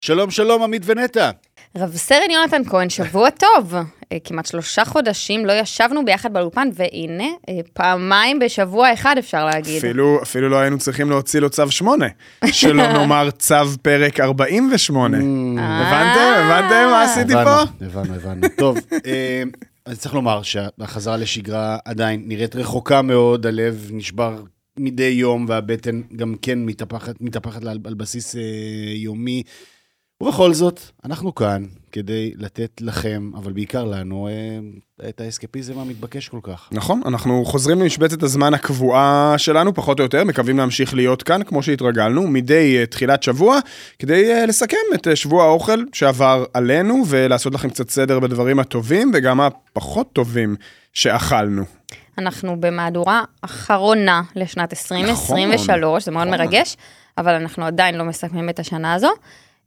שלום, שלום, עמית ונטע. רב סרן יונתן כהן, שבוע טוב. אה, כמעט שלושה חודשים לא ישבנו ביחד באולפן, והנה, אה, פעמיים בשבוע אחד אפשר להגיד. אפילו, אפילו לא היינו צריכים להוציא לו צו 8, שלא נאמר צו פרק 48. הבנתם? הבנתם מה עשיתי פה? הבנו, הבנו, הבנו. טוב, אה, אז צריך לומר שהחזרה לשגרה עדיין נראית רחוקה מאוד, הלב נשבר מדי יום, והבטן גם כן מתהפכת, מתהפכת על, על בסיס אה, יומי. ובכל זאת, אנחנו כאן כדי לתת לכם, אבל בעיקר לנו, אה, את האסקפיזם המתבקש כל כך. נכון, אנחנו חוזרים למשבצת הזמן הקבועה שלנו, פחות או יותר, מקווים להמשיך להיות כאן, כמו שהתרגלנו, מדי uh, תחילת שבוע, כדי uh, לסכם את uh, שבוע האוכל שעבר עלינו, ולעשות לכם קצת סדר בדברים הטובים, וגם הפחות טובים שאכלנו. אנחנו במהדורה אחרונה לשנת 2023, זה מאוד נכון. מרגש, אבל אנחנו עדיין לא מסכמים את השנה הזו.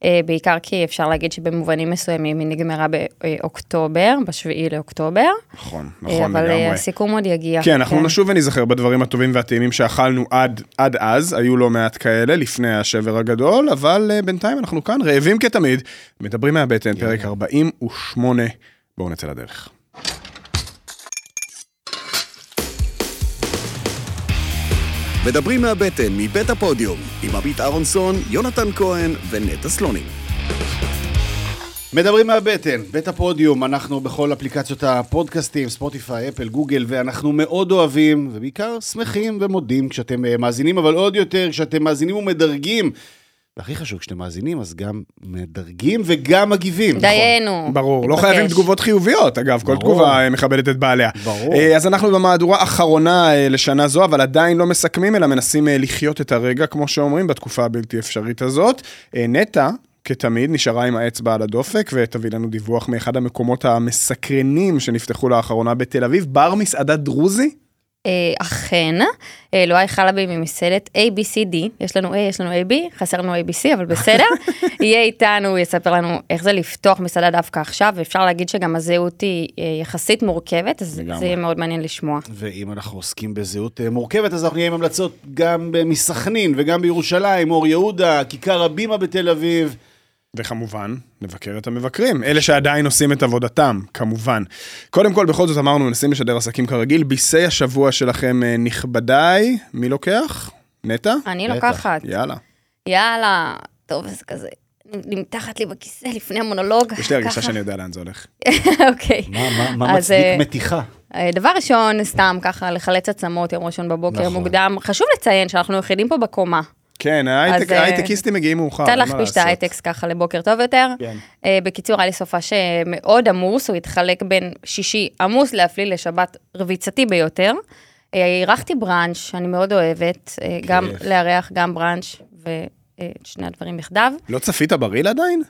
אה, בעיקר כי אפשר להגיד שבמובנים מסוימים היא נגמרה באוקטובר, בשביעי לאוקטובר. נכון, אה, נכון אבל אה, לגמרי. הסיכום עוד יגיע. כן, אנחנו נשוב ונזכר בדברים הטובים והטעימים שאכלנו עד, עד אז, היו לא מעט כאלה לפני השבר הגדול, אבל בינתיים אנחנו כאן רעבים כתמיד, מדברים מהבטן, פרק 48, בואו נצא לדרך. מדברים מהבטן, מבית הפודיום, עם עמית אהרונסון, יונתן כהן ונטע סלונים. מדברים מהבטן, בית הפודיום, אנחנו בכל אפליקציות הפודקאסטים, ספוטיפיי, אפל, גוגל, ואנחנו מאוד אוהבים, ובעיקר שמחים ומודים כשאתם אה, מאזינים, אבל עוד יותר כשאתם מאזינים ומדרגים. והכי חשוב, כשאתם מאזינים, אז גם מדרגים וגם מגיבים. נכון? דיינו. ברור, לא מתבקש. חייבים תגובות חיוביות, אגב, כל ברור. תגובה אה, מכבדת את בעליה. ברור. אה, אז אנחנו במהדורה האחרונה אה, לשנה זו, אבל עדיין לא מסכמים, אלא מנסים לחיות את הרגע, כמו שאומרים, בתקופה הבלתי אפשרית הזאת. נטע, כתמיד, נשארה עם האצבע על הדופק, ותביא לנו דיווח מאחד המקומות המסקרנים שנפתחו לאחרונה בתל אביב, בר מסעדה דרוזי. אה, אכן, אה, לא היכלה בי ממסעדת ABCD, יש לנו A, יש לנו AB, חסר לנו ABC, אבל בסדר. יהיה איתנו, הוא יספר לנו איך זה לפתוח מסעדה דווקא עכשיו, ואפשר להגיד שגם הזהות היא אה, יחסית מורכבת, אז. זה יהיה מאוד מעניין לשמוע. ואם אנחנו עוסקים בזהות אה, מורכבת, אז אנחנו נהיה עם המלצות גם מסכנין וגם בירושלים, אור יהודה, כיכר הבימה בתל אביב. וכמובן, נבקר את המבקרים, אלה שעדיין עושים את עבודתם, כמובן. קודם כל, בכל זאת אמרנו, מנסים לשדר עסקים כרגיל. ביסי השבוע שלכם אה, נכבדיי, מי לוקח? נטע? אני בטח. לוקחת. יאללה. יאללה, טוב, אז כזה, נמתחת לי בכיסא לפני המונולוג. יש לי הרגשה ככה. שאני יודע לאן זה הולך. אוקיי. מה, מה, מה אז, מצדיק אה, מתיחה? אה, דבר ראשון, סתם ככה, לחלץ עצמות יום ראשון בבוקר נכון. מוקדם. חשוב לציין שאנחנו יחידים פה בקומה. כן, אה, ההייטקיסטים מגיעים מאוחר, קצת מה להכפיש את. ההייטקס ככה לבוקר טוב יותר. כן. אה, בקיצור, היה לי סופש מאוד עמוס, הוא התחלק בין שישי עמוס להפליא לשבת רביצתי ביותר. אה, אירחתי בראנץ', אני מאוד אוהבת, גם. לארח, גם בראנץ' שני הדברים יחדיו. לא צפית בריל עדיין?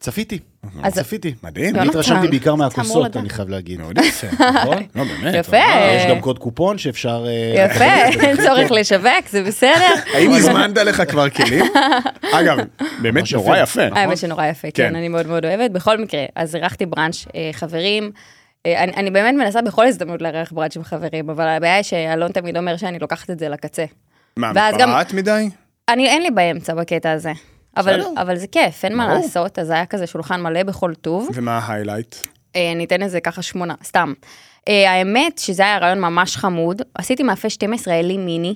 צפיתי, אז- צפיתי. מדהים. יונתן, אני התרשמתי בעיקר מהכוסות. אני חייב להגיד. מאוד יפה. נכון? לא, באמת. יפה. יש גם קוד קופון שאפשר... אה, יפה, אין צורך לשווק, זה בסדר. האם הזמנת לך כבר כלים? אגב, באמת ממש נורא יפה. יפה. האמת שנורא יפה, כן, כן. אני מאוד מאוד אוהבת. בכל מקרה, אז אירחתי בראנץ' אה, חברים. אה, אני, אני באמת מנסה בכל הזדמנות לארח בראנץ' עם חברים, אבל הבעיה היא שאלון תמיד אומר שאני לוקחת את זה לקצה. מה, מתפרעת מדי? אני, אין לי באמצע בקטע הזה. אבל. אבל זה כיף, אין מה. לעשות, אז היה כזה שולחן מלא בכל טוב. ומה ההיילייט? אה, ניתן לזה ככה שמונה, סתם. אה, האמת שזה היה רעיון ממש חמוד, עשיתי מאפה 12 אלי מיני,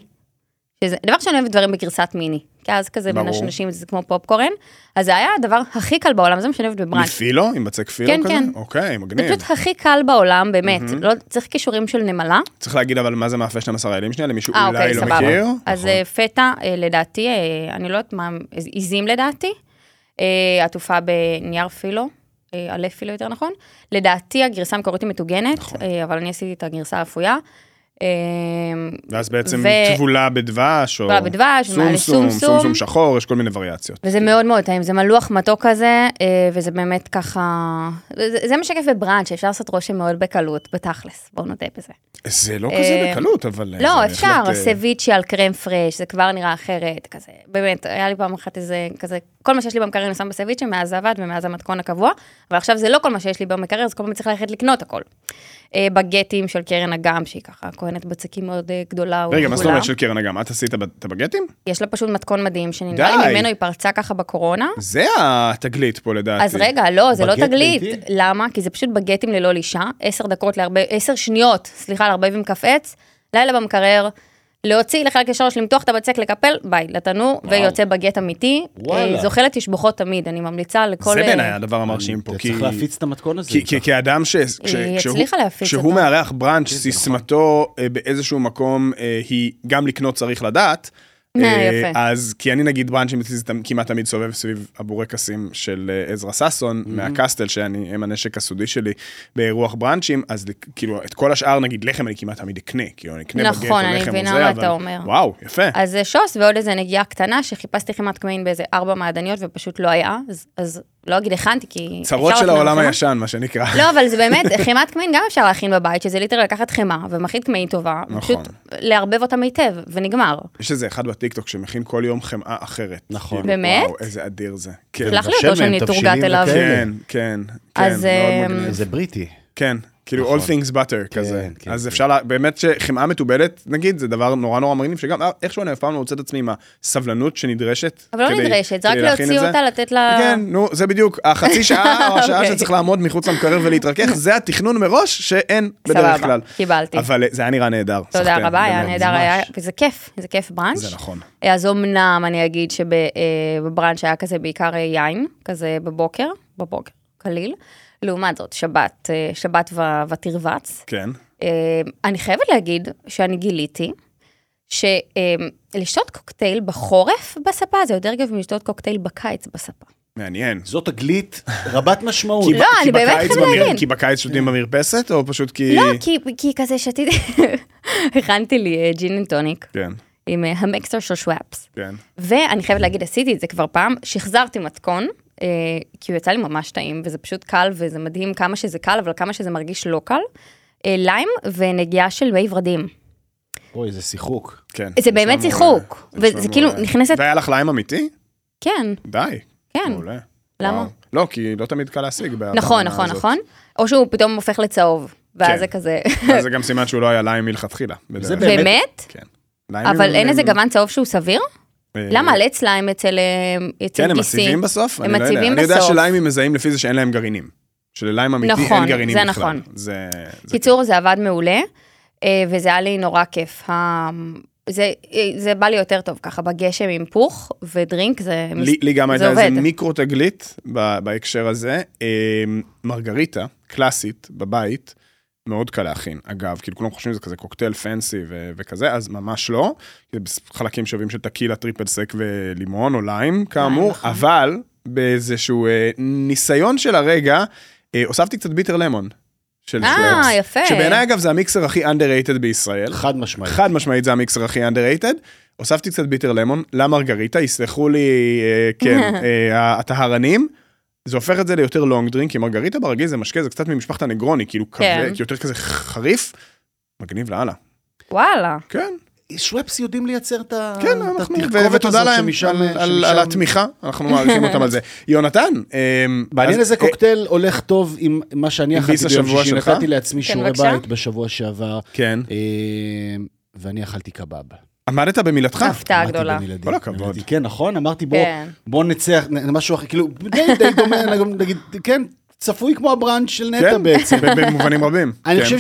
שזה דבר שאני אוהבת דברים בגרסת מיני, כי אז כזה בין ברור. השנשים זה כמו פופקורן, אז זה היה הדבר הכי קל בעולם, זה מה שאני אוהבת בבראנץ'. מפילו? עם בצק פילו כן, כזה? כן. אוקיי, זה מגניב. פשוט הכי קל בעולם, באמת, לא צריך כישורים של נמלה. צריך להגיד אבל מה זה מאפה 12 האלים שנייה, למישהו אה, אולי אוקיי, לא סבבה. מכיר. אז אה, פטה, אה, לדעתי, אני לא יודעת מה, עיזים לדעתי, עטופה בנייר פילו, עלה פילו יותר נכון. לדעתי הגרסה המקורית היא מטוגנת, נכון. אבל אני עשיתי את הגרסה האפויה. אה, ואז בעצם ו- טבולה בדבש, או טבולה בדבש, ומעלה סומסום, סומסום. סומסום שחור, יש כל מיני וריאציות. וזה מאוד מאוד טעים, זה מלוח מתוק כזה, אה, וזה באמת ככה, זה, זה מה שכיף בבראנץ', שאפשר לעשות רושם מאוד בקלות, בתכלס, בואו נודה בזה. זה לא אה, כזה בקלות, אבל... אה, לא, אפשר, בהחלט, אה, סביצ'י על קרם פרש, זה כבר נראה אחרת, כזה, באמת, היה לי פעם אחת איזה, כזה, כל מה שיש לי במקרר אני שם בסביצ'ה, מאז זה עבד ומאז המתכון הקבוע, אבל עכשיו זה לא כל מה שיש לי במקרר, אז כל פעם צריך ללכת לקנות הכל. אה, בגטים של קרן אגם, שהיא ככה כהנת בצקים מאוד אה, גדולה. רגע, מה זאת. אומרת של קרן אגם? את עשית את הבגטים? יש לה פשוט מתכון מדהים, שנראה. לי ממנו היא פרצה ככה בקורונה. זה התגלית פה לדעתי. אז רגע, לא, זה לא תגלית. ביתי? למה? כי זה פשוט בגטים ללא לישה, עשר דקות להרבה, עשר שניות, סליחה, לערבב עם עץ, לילה במקרר, להוציא לחלק לשלוש, למתוח את הבצק, לקפל, ביי, לתנור, ויוצא בגט אמיתי. וואלה. אה, זוחלת תשבחות תמיד, אני ממליצה לכל... זה אה, בעיניי הדבר המרשים פה. כי- צריך להפיץ את המתכון הזה. כי, כי, כאדם ש... היא כשהוא- הצליחה להפיץ כשהוא אותו. מארח בראנץ', סיסמתו אה, באיזשהו מקום היא גם לקנות צריך לדעת. אה, אה, יפה. אז כי אני נגיד בראנצ'ים כמעט תמיד סובב סביב הבורקסים של אה, עזרא ששון מהקסטל שאני הם הנשק הסודי שלי באירוח בראנצ'ים אז כאילו את כל השאר נגיד לחם אני כמעט תמיד אקנה כאילו אני אקנה נכון, בגט או אני מבינה מה אתה אומר. וואו יפה. אז שוס ועוד איזה נגיעה קטנה שחיפשתי חימת קמעין באיזה ארבע מעדניות ופשוט לא היה, אז לא אגיד הכנתי כי... צרות של העולם במכונה. הישן מה שנקרא. לא, אבל זה באמת, חימת קמעין גם אפשר להכין בבית, שזה ליטר לקחת חמאה ומחית קמעין טובה, נכון. פשוט לערבב אותם היטב, ונגמר. יש איזה אחד בטיקטוק שמכין כל יום חמאה אחרת. נכון. כאילו, באמת? וואו איזה אדיר זה. כן. סלח לי אותו שאני תורגת אליו. כן, כן, כן, אז, מאוד אה, מגניב. זה בריטי. כן, כאילו נכון. all things butter כזה. כן, אז כן. אפשר, לה- באמת שחמאה מתובלת, נגיד, זה דבר נורא נורא מגניב, שגם אה, איכשהו אני אף פעם לא מוצא את עצמי עם הסבלנות שנדרשת. אבל לא כדי- נדרשת, זה רק להוציא. אותה, לתת לה... כן, נו, זה בדיוק, החצי שעה או השעה אוקיי. שצריך לעמוד מחוץ למקרר ולהתרכך, זה התכנון מראש שאין בדרך סבבה, כלל. קיבלתי. אבל אה, זה היה נראה נהדר. תודה רבה, היה. נהדר, וזה כיף, זה כיף בראנץ'. זה נכון. אז אמנם אני אגיד שבבראנץ' היה כזה בעיקר אה, יין, כזה בבוקר, בבוקר, קליל. לעומת זאת, שבת, אה, שבת ו- ותרבץ. כן. אה, אני חייבת להגיד שאני גיליתי שלשתות קוקטייל בחורף בספה זה יותר כיף מלשתות קוקטייל בקיץ בספה. מעניין. זאת תגלית רבת משמעות. כי- לא, אני באמת בקיץ חייבת להבין. כי בקיץ שותים במרפסת, או פשוט כי... לא, כי, כי כזה שתיתי, הכנתי לי אה, gin and tonic כן, עם אה, ה mixer של שוואפס. כן. ואני חייבת להגיד, עשיתי את זה כבר פעם, שחזרתי מתכון, אה, כי הוא יצא לי ממש טעים, וזה פשוט קל, וזה מדהים כמה שזה קל, אבל כמה שזה מרגיש לא קל. אה, ליים ונגיעה של מי ורדים. אוי, זה שיחוק. כן. זה באמת שיחוק, מעולה. וזה כאילו. נכנסת- והיה לך ליים אמיתי? כן, די. כן. מעולה. למה? לא, כי לא תמיד קל להשיג. נכון, נכון. נכון. או שהוא פתאום הופך לצהוב, ואז כן. זה כזה... אז זה גם סימן שהוא לא היה ליים מלכתחילה. זה. באמת-? כן. אבל אין איזה גוון צהוב שהוא סביר? אה, למה? על עץ ליים אצל אה, אצל כן, הם. מציבים בסוף? הם לא. מציבים אני יודע בסוף. שליימים מזהים לפי זה שאין להם גרעינים. של ליים אמיתי אין נכון, גרעינים בכלל. נכון. זה... זה קיצור, זה עבד מעולה, אה, וזה היה לי נורא כיף. זה, אה, זה בא לי יותר טוב ככה בגשם עם פוך ו drink זה, מס- לי, לי גם הייתה איזה. מיקרו תגלית בהקשר הזה. אה, מרגריטה, קלאסית, בבית, מאוד קל להכין. אגב, כאילו כולם חושבים שזה כזה קוקטייל fancy ו- וכזה, אז ממש לא. זה חלקים שווים של טקילה, triple sec ולימון או ליים, כאמור, נכון. אבל באיזשהו אה, ניסיון של הרגע, אה, הוספתי קצת ביטר למון. של אה, שוורץ. יפה. שבעיניי אגב זה המיקסר הכי underrated בישראל. חד משמעית. חד משמעית זה המיקסר הכי underrated. הוספתי קצת ביטר למון למרגריטה, יסלחו לי, אה, כן, אה, הטהרנים. זה הופך את זה ליותר לונג דרינק, כי מרגריטה ברגיל זה משקה, זה קצת ממשפחת הנגרוני, כאילו כן. כבד, יותר כזה חריף. מגניב לאללה. וואלה. כן, שוופס יודעים לייצר את ה- כן, אנחנו, ותודה להם על- על שמשם- על התמיכה, אנחנו מעריכים אותם על זה. יונתן, מעניין אז- איזה אה, קוקטייל הולך טוב עם מה שאני אכלתי ביום שישי. נתתי לעצמי כן, שיעורי. בית בשבוע שעבר, כן, אה, ואני אכלתי קבב. עמדת במילתך. הפתעה גדולה. במילדי. כל הכבוד. כן, נכון? אמרתי, בוא, כן. בוא נצח, נ- משהו אחר, כאילו, די די דומה, נגיד, כן, צפוי כמו הבראנץ' של נטע כן, בעצם. ב- במובנים רבים. אני כן. חושב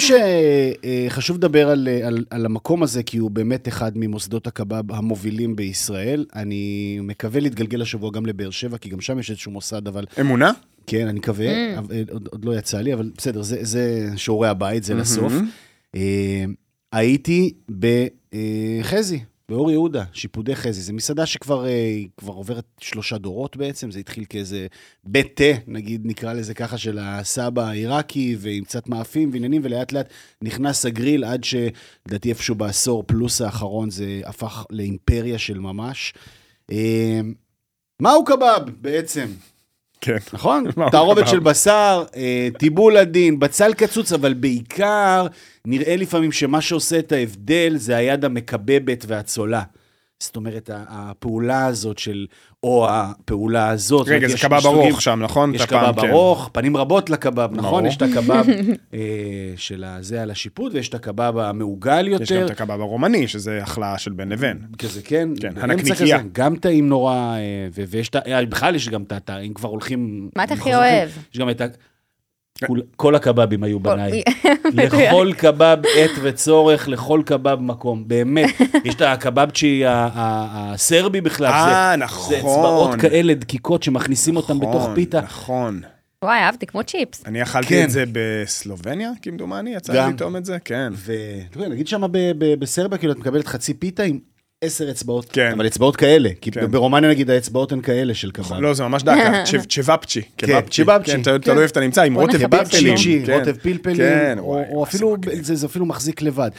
שחשוב לדבר על, על, על המקום הזה, כי הוא באמת אחד ממוסדות הקבב המובילים בישראל. אני מקווה להתגלגל השבוע גם לבאר שבע, כי גם שם יש איזשהו מוסד, אבל אמונה? כן, אני מקווה, Mm. אבל, עוד, עוד לא יצא לי, אבל בסדר, זה, זה שיעורי הבית, זה. לסוף. אה, הייתי בחזי, באור יהודה, שיפודי חזי. זו מסעדה שכבר אה, כבר עוברת שלושה דורות בעצם, זה התחיל כאיזה בית תה, נגיד, נקרא לזה ככה, של הסבא העיראקי, ועם קצת מאפים ועניינים, ולאט לאט נכנס הגריל, עד שלדעתי איפשהו בעשור פלוס האחרון זה הפך לאימפריה של ממש. אה, מהו קבב בעצם? כן. נכון? תערובת? של בשר, אה, טיבול עדין, בצל קצוץ, אבל בעיקר נראה לפעמים שמה שעושה את ההבדל זה היד המקבבת והצולה. זאת אומרת, ה- הפעולה הזאת של, או הפעולה הזאת. רגע, זה קבב ארוך שם, נכון? יש קבב כן. ארוך, פנים רבות לקבב, נכון? יש את הקבב אה, של הזה על השיפוט, ויש את הקבב המעוגל יותר. יש גם את הקבב הרומני, שזה החלאה של בין לבין. כזה, כן, כן, הנקניקייה. גם טעים נורא, אה, ויש את ה... אה, בכלל יש גם את ה... אם כבר הולכים... מה אתה הכי אוהב? יש גם את כל הקבבים היו בניי. לכל קבב עת וצורך, לכל קבב מקום, באמת. יש את הקבבצ'י ה- ה- הסרבי בכלל, אה, נכון. זה אצבעות כאלה דקיקות שמכניסים אותם בתוך נכון, פיתה. נכון. וואי, אהבתי, כמו צ'יפס. אני אכלתי כן. את זה בסלובניה, כמדומני, יצא. לי לטעום את זה, כן. ו... נגיד שם בסרביה, כאילו, את מקבלת חצי פיתה עם עשר אצבעות. כן. אבל אצבעות כאלה, כי כן. ברומניה נגיד האצבעות הן כאלה של קבב. לא, זה ממש דקה, צ'ב- צ'בפצ'י. קבבצ'י. צ'בפצ'י, כן, תלוי- כן. איפה אתה נמצא, עם רוטב פלפלים. כן. רוטב פלפלים, כן, או- וואי, או וואי, אפילו, זה מגניב. זה זה אפילו מחזיק לבד.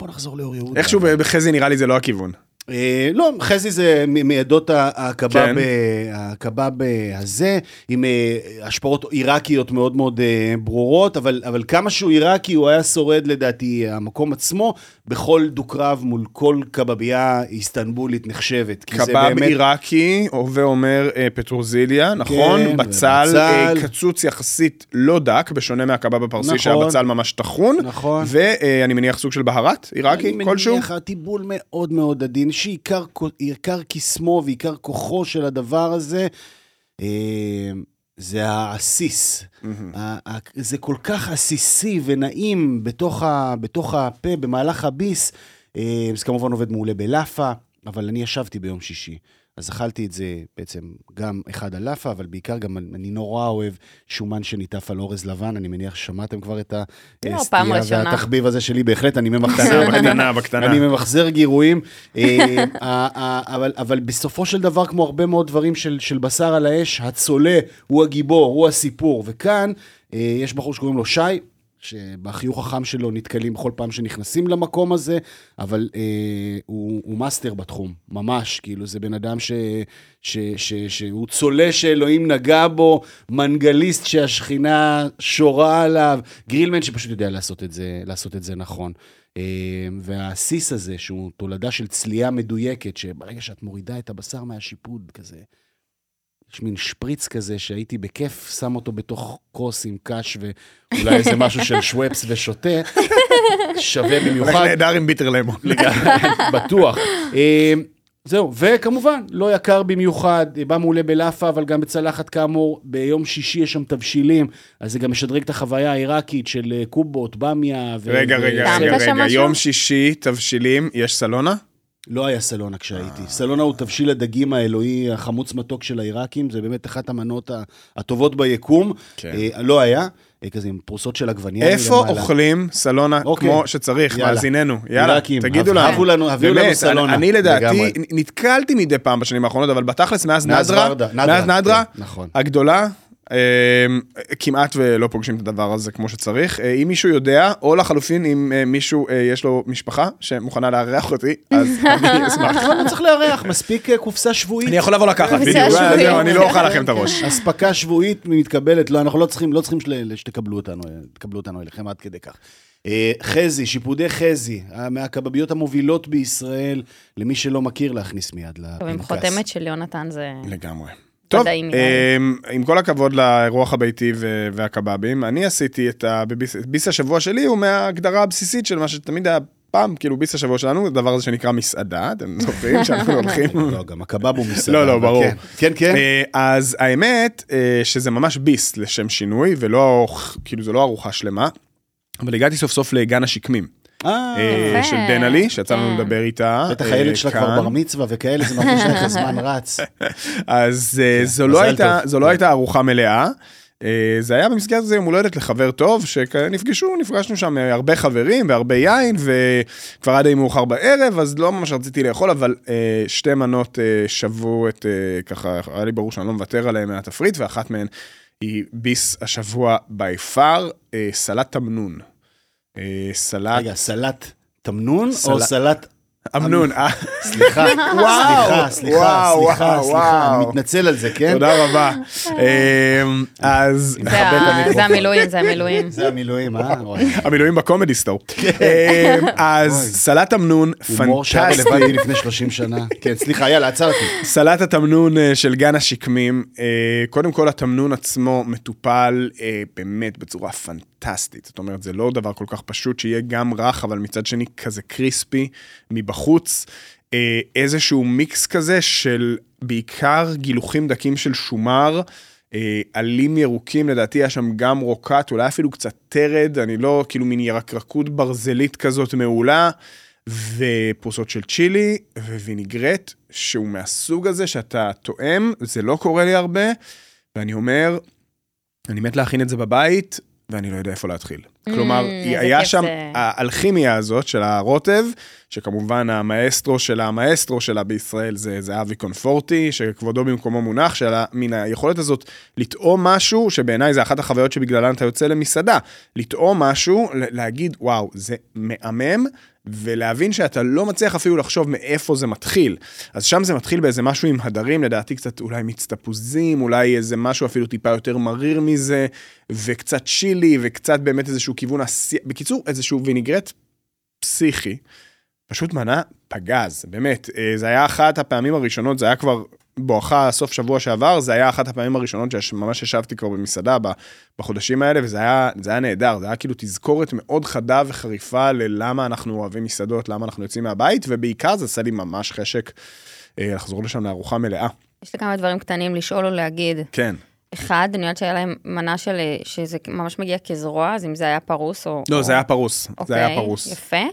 בוא נחזור לאור יהודה. איכשהו בחזי נראה לי זה לא הכיוון. אה, לא, חזי זה מעדות ה- הקבב, כן. אה, הקבב אה, הזה, עם השפעות עיראקיות מאוד מאוד ברורות, אבל, אבל כמה שהוא עיראקי, הוא היה שורד לדעתי המקום עצמו, בכל דו-קרב מול כל קבבייה איסטנבולית נחשבת. קבב באמת- עיראקי, הווה אומר פטרוזיליה, נכון? בצל, ובצל. אה, קצוץ יחסית לא דק, בשונה מהקבב הפרסי, נכון. שהבצל ממש טחון. נכון. ואני מניח סוג של בהרת עיראקי כלשהו. אני מניח, הטיבול מאוד מאוד עדין, שעיקר עיקר קסמו ועיקר כוחו של הדבר הזה, אה, זה העסיס. זה כל כך עסיסי ונעים בתוך, ה, בתוך הפה, במהלך הביס. אה, זה כמובן עובד מעולה בלאפה, אבל אני ישבתי ביום שישי. אז אכלתי את זה בעצם גם אחד על לאפה, אבל בעיקר גם אני נורא אוהב שומן שניטף על אורז לבן, אני מניח ששמעתם כבר את לא, הסטייה ראשונה. והתחביב הזה שלי, בהחלט, אני ממחזר, בקטנה, אני- בקטנה. אני ממחזר גירויים, אה, ה- ה- אבל, אבל בסופו של דבר, כמו הרבה מאוד דברים של, של בשר על האש, הצולה הוא הגיבור, הוא הסיפור. וכאן אה, יש בחור שקוראים לו שי, שבחיוך החם שלו נתקלים בכל פעם שנכנסים למקום הזה, אבל אה, הוא, הוא מאסטר בתחום, ממש, כאילו זה בן אדם ש, ש, ש, שהוא צולה שאלוהים נגע בו, מנגליסט שהשכינה שורה עליו, גרילמן שפשוט יודע לעשות את זה, לעשות את זה נכון. אה, והסיס הזה, שהוא תולדה של צלייה מדויקת, שברגע שאת מורידה את הבשר מהשיפוד כזה, יש מין שפריץ כזה שהייתי בכיף שם אותו בתוך כוס עם קש ואולי איזה משהו של שוופס ושותה, שווה הולך במיוחד, נהדר עם ביטר למון. לגמרי, בטוח. אה, זהו, וכמובן, לא יקר במיוחד, בא מעולה בלאפה, אבל גם בצלחת כאמור, ביום שישי יש שם תבשילים, אז זה גם משדרג את החוויה העיראקית של אה, קובות, במיה. ו- רגע, ו- רגע, רגע, רגע? יום שישי, תבשילים, יש סלונה? לא היה סלונה כשהייתי. סלונה הוא תבשיל הדגים האלוהי, החמוץ מתוק של העיראקים, זה באמת אחת המנות הטובות ביקום. כן. אה, לא היה, אה, כזה עם פרוסות של עגבנייה איפה. אוכלים סלונה אוקיי. כמו שצריך, יאללה. מאזיננו? יאללה, תגידו לנו. הבו לנו, הביאו לנו סלונה. אני לדעתי, לגמרי. נתקלתי מדי פעם בשנים האחרונות, אבל בתכלס, מאז נדרה, מאז נדרה, כן, נכון. הגדולה, אה, כמעט ולא פוגשים את הדבר הזה כמו שצריך. אה, אם מישהו יודע, או לחלופין, אם אה, מישהו אה, יש לו משפחה שמוכנה לארח אותי, אז אני אשמח. לא צריך לארח, מספיק קופסה שבועית. אני יכול לבוא לקחת, בדיוק, אני לא אוכל לכם את הראש. אספקה שבועית מתקבלת, לא, אנחנו לא צריכים, לא צריכים שתקבלו אותנו, תקבלו אותנו אליכם עד כדי כך. חזי, שיפודי חזי, מהקבביות המובילות בישראל, למי שלא מכיר, להכניס מיד לפנקס. עם חותמת של יונתן זה... לגמרי. טוב. אמ, עם כל הכבוד לאירוח הביתי והקבבים, אני עשיתי את הביס ביס השבוע שלי, הוא מההגדרה הבסיסית של מה שתמיד היה פעם, כאילו ביס השבוע שלנו, הדבר הזה שנקרא מסעדה, אתם זוכרים שאנחנו הולכים... לא, גם הקבב הוא מסעדה. לא, לא, ברור. כן, כן. כן. אה, אז האמת אה, שזה ממש ביס לשם שינוי, ולא, כאילו זה לא ארוחה שלמה, אבל הגעתי סוף סוף לגן השקמים. אה, אה. של דנלי, שיצא לנו כן. לדבר איתה. בטח אה, הילד שלה כבר. בר מצווה וכאלה, זה מרגיש לך הזמן רץ. אז אה, זו, לא הייתה, לא הייתה ארוחה מלאה. אה, זה היה במסגרת איזה יום הולדת לחבר טוב, שנפגשו, נפגשנו שם אה, הרבה חברים והרבה יין, וכבר עד די מאוחר בערב, אז לא ממש רציתי לאכול, אבל אה, שתי מנות אה, שוו את, אה, ככה, היה לי ברור שאני לא מוותר עליהן מהתפריט, ואחת מהן היא ביס השבוע by far, אה, סלט תמנון. אה, סלט, רגע, סלט תמנון או סלט- סלט אמנון, אה, סליחה, סליחה, סליחה, סליחה, סליחה, מתנצל על זה, כן? תודה רבה. אמ, אז זה המילואים, זה המילואים. זה המילואים, אה? המילואים בקומדי סטור. כן. אמ, אז. סלט אמנון, הומור שהיה פנטסטי. רלוונטי לפני 30 שנה. כן, סליחה, יאללה, עצרתי. סלט התמנון אה, של גן השקמים, אה, קודם כל התמנון עצמו מטופל באמת בצורה פנטסטית. זאת אומרת, זה לא דבר כל כך פשוט שיהיה גם רך, אבל מצד שני כזה crispy מבחוץ. אה, איזשהו מיקס כזה של בעיקר גילוחים דקים של שומר. אה, עלים ירוקים, לדעתי היה שם גם רוקט, אולי אפילו קצת תרד, אני לא, כאילו מין ירקרקות ברזלית כזאת מעולה, ופרוסות של צ'ילי, וויניגרט, שהוא מהסוג הזה שאתה טועם, זה לא קורה לי הרבה, ואני אומר, אני מת להכין את זה בבית, ואני לא יודע איפה להתחיל. כלומר, איזה היה שם זה. האלכימיה הזאת של הרוטב, שכמובן המאסטרו של המאסטרו שלה בישראל זה זהבי קונפורטי, שכבודו במקומו מונח, של מן היכולת הזאת לטעום משהו, שבעיניי זה אחת החוויות שבגללן אתה יוצא למסעדה, לטעום משהו, להגיד, וואו, זה מהמם, ולהבין שאתה לא מצליח אפילו לחשוב מאיפה זה מתחיל. אז שם זה מתחיל באיזה משהו עם הדרים, לדעתי קצת אולי מיץ תפוזים, אולי איזה משהו אפילו טיפה יותר מריר מזה, וקצת צ'ילי, וקצת באמת איזשהו כיוון עשייה, בקיצור, איזשהו ויניגרט פסיכי. פשוט מנה פגז, באמת. אה, זה היה אחת הפעמים הראשונות, זה היה כבר בואכה סוף שבוע שעבר, זה היה אחת הפעמים הראשונות שממש ישבתי כבר במסעדה בחודשים האלה, וזה היה, זה היה נהדר, זה היה כאילו תזכורת מאוד חדה וחריפה ללמה אנחנו אוהבים מסעדות, למה אנחנו יוצאים מהבית, ובעיקר זה עשה לי ממש חשק אה, לחזור לשם לארוחה מלאה. יש לי כמה דברים קטנים לשאול או להגיד. כן. אחד, אני יודעת שהיה להם מנה של, אה, שזה ממש מגיע כזרוע, אז אם זה היה פרוס או... לא, או... זה היה פרוס, זה היה אוקיי, פרוס. יפה.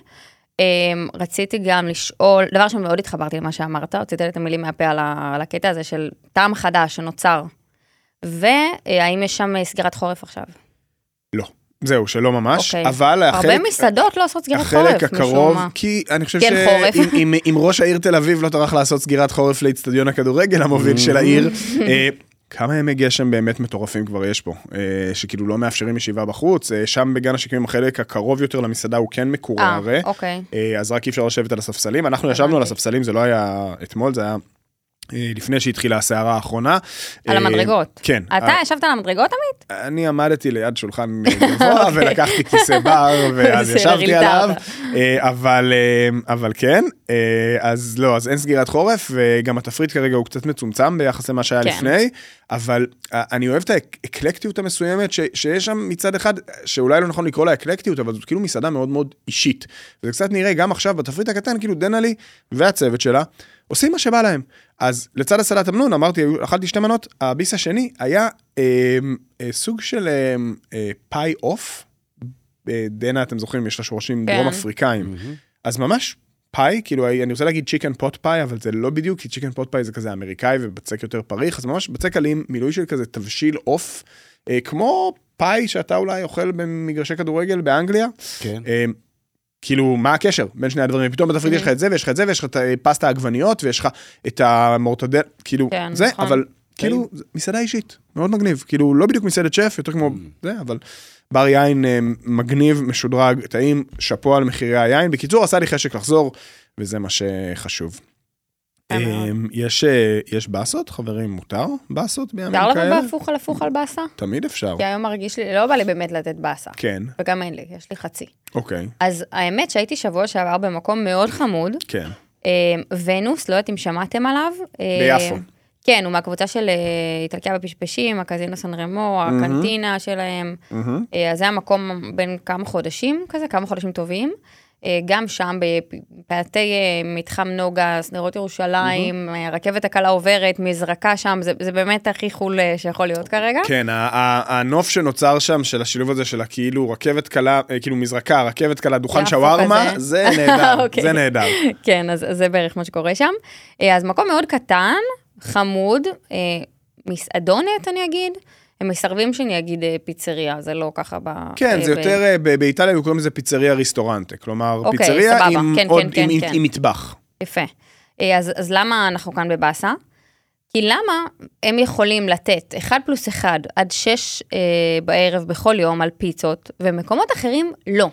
Um, רציתי גם לשאול, דבר ראשון מאוד התחברתי למה שאמרת, הוצאת לי את המילים מהפה על, הקטע הזה של טעם חדש שנוצר. והאם יש שם אה, סגירת חורף עכשיו? לא. זהו, שלא ממש, אוקיי. אבל החלק... הרבה מסעדות לא עושות סגירת חורף, החלק הקרוב. כי אני חושב כן. שאם אם- אם ראש העיר תל אביב לא טרח לעשות סגירת חורף לאיצטדיון הכדורגל המוביל של העיר, אה, כמה ימי גשם באמת מטורפים כבר יש פה, אה, שכאילו לא מאפשרים ישיבה בחוץ, אה, שם בגן השקמים החלק הקרוב יותר למסעדה הוא כן מקורה אה, אוקיי. אז רק אי אפשר לשבת על הספסלים, אנחנו ישבנו על. הספסלים, זה לא היה אתמול, זה היה לפני שהתחילה הסערה האחרונה. על אה, המדרגות. כן. אתה ישבת על המדרגות, עמית? אני עמדתי ליד שולחן גבוה ולקחתי כיסא בר ואז ישבתי עליו. אה, אבל, אה, אבל כן, אה, אז לא, אז אין סגירת חורף וגם התפריט כרגע הוא קצת מצומצם ביחס למה שהיה כן. לפני, אבל אה, אני אוהב את האקלקטיות המסוימת שיש שם מצד אחד, שאולי לא נכון לקרוא לה אקלקטיות, אבל זאת כאילו מסעדה מאוד מאוד אישית. וזה קצת נראה גם עכשיו בתפריט הקטן, כאילו דנלי והצוות שלה עושים מה שבא להם. אז לצד הסלט אמנון, אמרתי, אכלתי שתי מנות, הביס השני היה אה, אה, סוג של אה, אה, פאי עוף. אה, דנה, אתם זוכרים, יש לה שורשים כן. דרום אפריקאים. אז ממש פאי, כאילו אני רוצה להגיד צ'יקן פוט פאי, אבל זה לא בדיוק, כי צ'יקן פוט פאי זה כזה אמריקאי ובצק יותר פריך, אז ממש בצק אלים, מילוי של כזה תבשיל עוף, אה, כמו פאי שאתה אולי אוכל במגרשי כדורגל באנגליה. כן. אה, כאילו, מה הקשר בין שני הדברים? פתאום בתפריט יש לך את זה, ויש לך את זה, ויש לך את פסטה עגבניות, ויש לך את המורטדל, כאילו, כן, זה, נכון. אבל כאילו, זה מסעדה אישית, מאוד מגניב. כאילו, לא בדיוק מסעדת שף, יותר כמו זה, אבל בר יין אה, מגניב, משודרג, טעים, שאפו על מחירי היין. בקיצור, עשה לי חשק לחזור, וזה מה שחשוב. אה, יש אה, יש באסות, חברים, מותר באסות בימים כאלה? לבוא בהפוך על הפוך על באסה? תמיד אפשר. כי היום מרגיש לי, לא בא לי באמת לתת באסה. כן, וגם אין לי, יש לי חצי. אוקיי, אז האמת שהייתי שבוע שעבר במקום מאוד חמוד, כן. אה, ונוס, לא יודעת אם שמעתם עליו. ביפו. כן, הוא מהקבוצה של איטלקיה בפשפשים, הקזינו סן רמו, הקנטינה שלהם. אז זה המקום בין כמה חודשים כזה, כמה חודשים טובים. אה, גם שם בפאתי אה, מתחם נוגה, שדרות ירושלים, אה, הרכבת הקלה עוברת, מזרקה שם, זה, זה באמת הכי חול שיכול להיות כרגע. כן, ה- ה- הנוף שנוצר שם של השילוב הזה של הכאילו רכבת קלה, כאילו מזרקה, רכבת קלה, דוכן שווארמה. זה נהדר, אוקיי. זה נהדר. כן, אז זה בערך מה שקורה שם. אז מקום מאוד קטן, חמוד, מסעדונת אני אגיד. הם מסרבים שאני אגיד אה, פיצריה, זה לא ככה ב... כן, אה, זה יותר, אה, באיטליה היו קוראים לזה פיצריה ריסטורנטה, כלומר, אוקיי, פיצריה עם כן, כן, כן, עם- מטבח. יפה. אז, אז למה אנחנו כאן בבאסה? כי למה הם יכולים לתת 1 פלוס 1 עד 6 אה, בערב בכל יום על פיצות, ומקומות אחרים לא.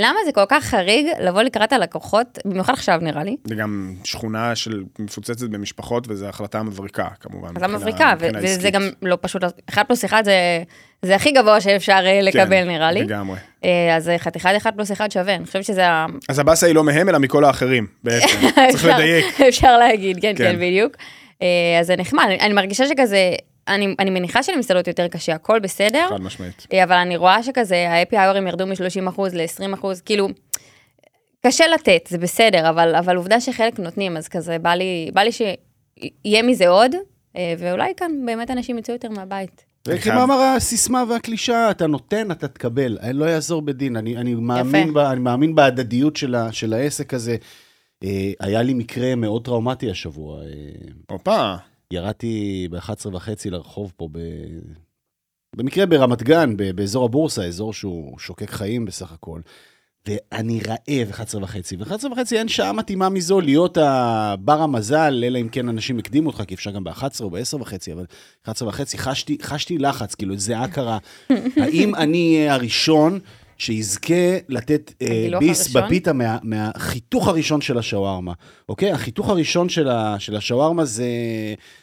למה זה כל כך חריג לבוא לקראת הלקוחות, במיוחד עכשיו נראה לי, זה גם שכונה של מפוצצת במשפחות, וזו החלטה מבריקה, כמובן. החלטה מבריקה, וזה. גם לא פשוט, אחד פלוס אחד זה, זה הכי גבוה שאפשר אה, לקבל כן, נראה לי. לגמרי. אה, אז חתיכה אחד פלוס אחד שווה, אני חושבת שזה ה... אז הבאסה היא לא מהם, אלא מכל האחרים, בעצם. צריך לדייק. אפשר להגיד, כן, כן. כן, בדיוק. אה, אז זה נחמד, אני מרגישה שכזה, אני, אני מניחה שלמסעדות יותר קשה, הכל בסדר, חד משמעית. אה, אבל אני רואה שכזה, ה-happy hour'ים ירדו מ-30% ל-20%, כאילו, קשה לתת, זה בסדר, אבל, אבל עובדה שחלק נותנים, אז כזה, בא לי, בא לי שיהיה מזה עוד, אה, ואולי כאן באמת אנשים יצאו יותר מהבית. מה אמר הסיסמה והקלישאה, אתה נותן, אתה תקבל, אני לא יעזור בדין, אני, אני, מאמין, ב, אני מאמין בהדדיות של, ה, של העסק הזה. אה, היה לי מקרה מאוד טראומטי השבוע, אה, הופה, ירדתי ב-11 וחצי לרחוב פה, ב... במקרה ברמת גן, ב- באזור הבורסה, אזור שהוא שוקק חיים בסך הכל. ואני רעב 11 וחצי, ו-11 וחצי אין שעה מתאימה מזו להיות הבר המזל, אלא אם כן אנשים הקדימו אותך, כי אפשר גם ב-11 או ב-10 וחצי, אבל 11 וחצי חשתי, חשתי לחץ, כאילו זיעה קרה. האם אני אהיה הראשון שיזכה לתת אה, הגילוח ביס הראשון? בפיתה מה, מהחיתוך הראשון של השווארמה, אוקיי? החיתוך הראשון של, ה, של השווארמה זה,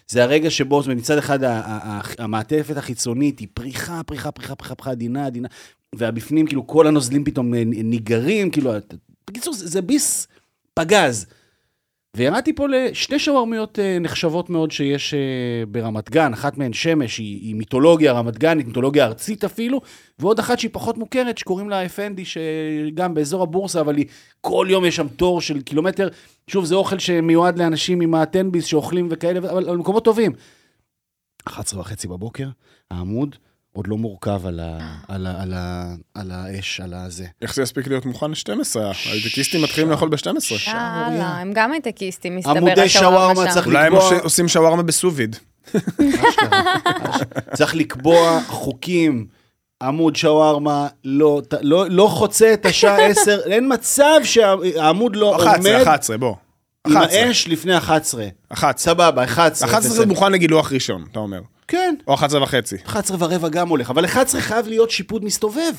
זה הרגע שבו מצד אחד ה- ה- ה- המעטפת החיצונית היא פריחה, פריחה, פריחה, פריחה, פריחה, עדינה, עדינה, והבפנים כאילו כל הנוזלים פתאום אה, ניגרים, כאילו, בקיצור, זה, זה ביס פגז. וירדתי פה לשתי שווארמיות אה, נחשבות מאוד שיש אה, ברמת גן, אחת מהן שמש, היא, היא מיתולוגיה רמת גנית, מיתולוגיה ארצית אפילו, ועוד אחת שהיא פחות מוכרת, שקוראים לה אפנדי, שגם באזור הבורסה, אבל היא, כל יום יש שם תור של קילומטר. שוב, זה אוכל שמיועד לאנשים עם הטנביס שאוכלים וכאלה, אבל, אבל מקומות טובים. 11 וחצי בבוקר, העמוד עוד לא מורכב על, ה, על, ה, על, ה, על האש, על הזה. איך זה יספיק להיות מוכן ל-12? הייטקיסטים מתחילים לאכול ב-12. יאללה, הם גם הייטקיסטים, מסתבר, עמודי שווארמה. צריך אולי הם לקבוע- עושים- עושים שווארמה בסוביד. צריך לקבוע חוקים. עמוד שווארמה לא, לא, לא חוצה את השעה 10, אין מצב שהעמוד לא 11, עומד 11, בוא. עם 11. האש לפני 11. 11. סבבה, 11. 11 זה מוכן לגילוח ראשון, אתה אומר. כן, או 11 וחצי. 11 ורבע גם הולך, אבל 11 חייב להיות שיפוט מסתובב.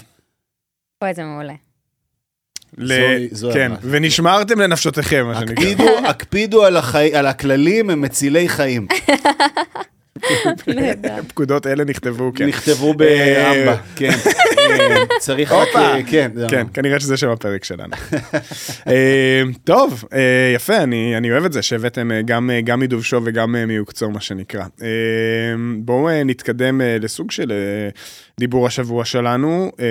אוי, זה מעולה. ל- זוהי- זוהי כן, הברכה. ונשמרתם לנפשותיכם, מה שנקרא. הקפידו, הקפידו על, החי... על הכללים, הם מצילי חיים. פקודות אלה נכתבו, כן. נכתבו באמבה, כן. אה, צריך רק. אה, כן. כן, כנראה שזה שם הפרק שלנו. אה, טוב, אה, יפה, אני אוהב את זה שהבאתם אה, גם, אה, מדובשו וגם אה, מיוקצור, מה שנקרא. אה, בואו אה, נתקדם אה, לסוג של אה, דיבור השבוע שלנו, אה,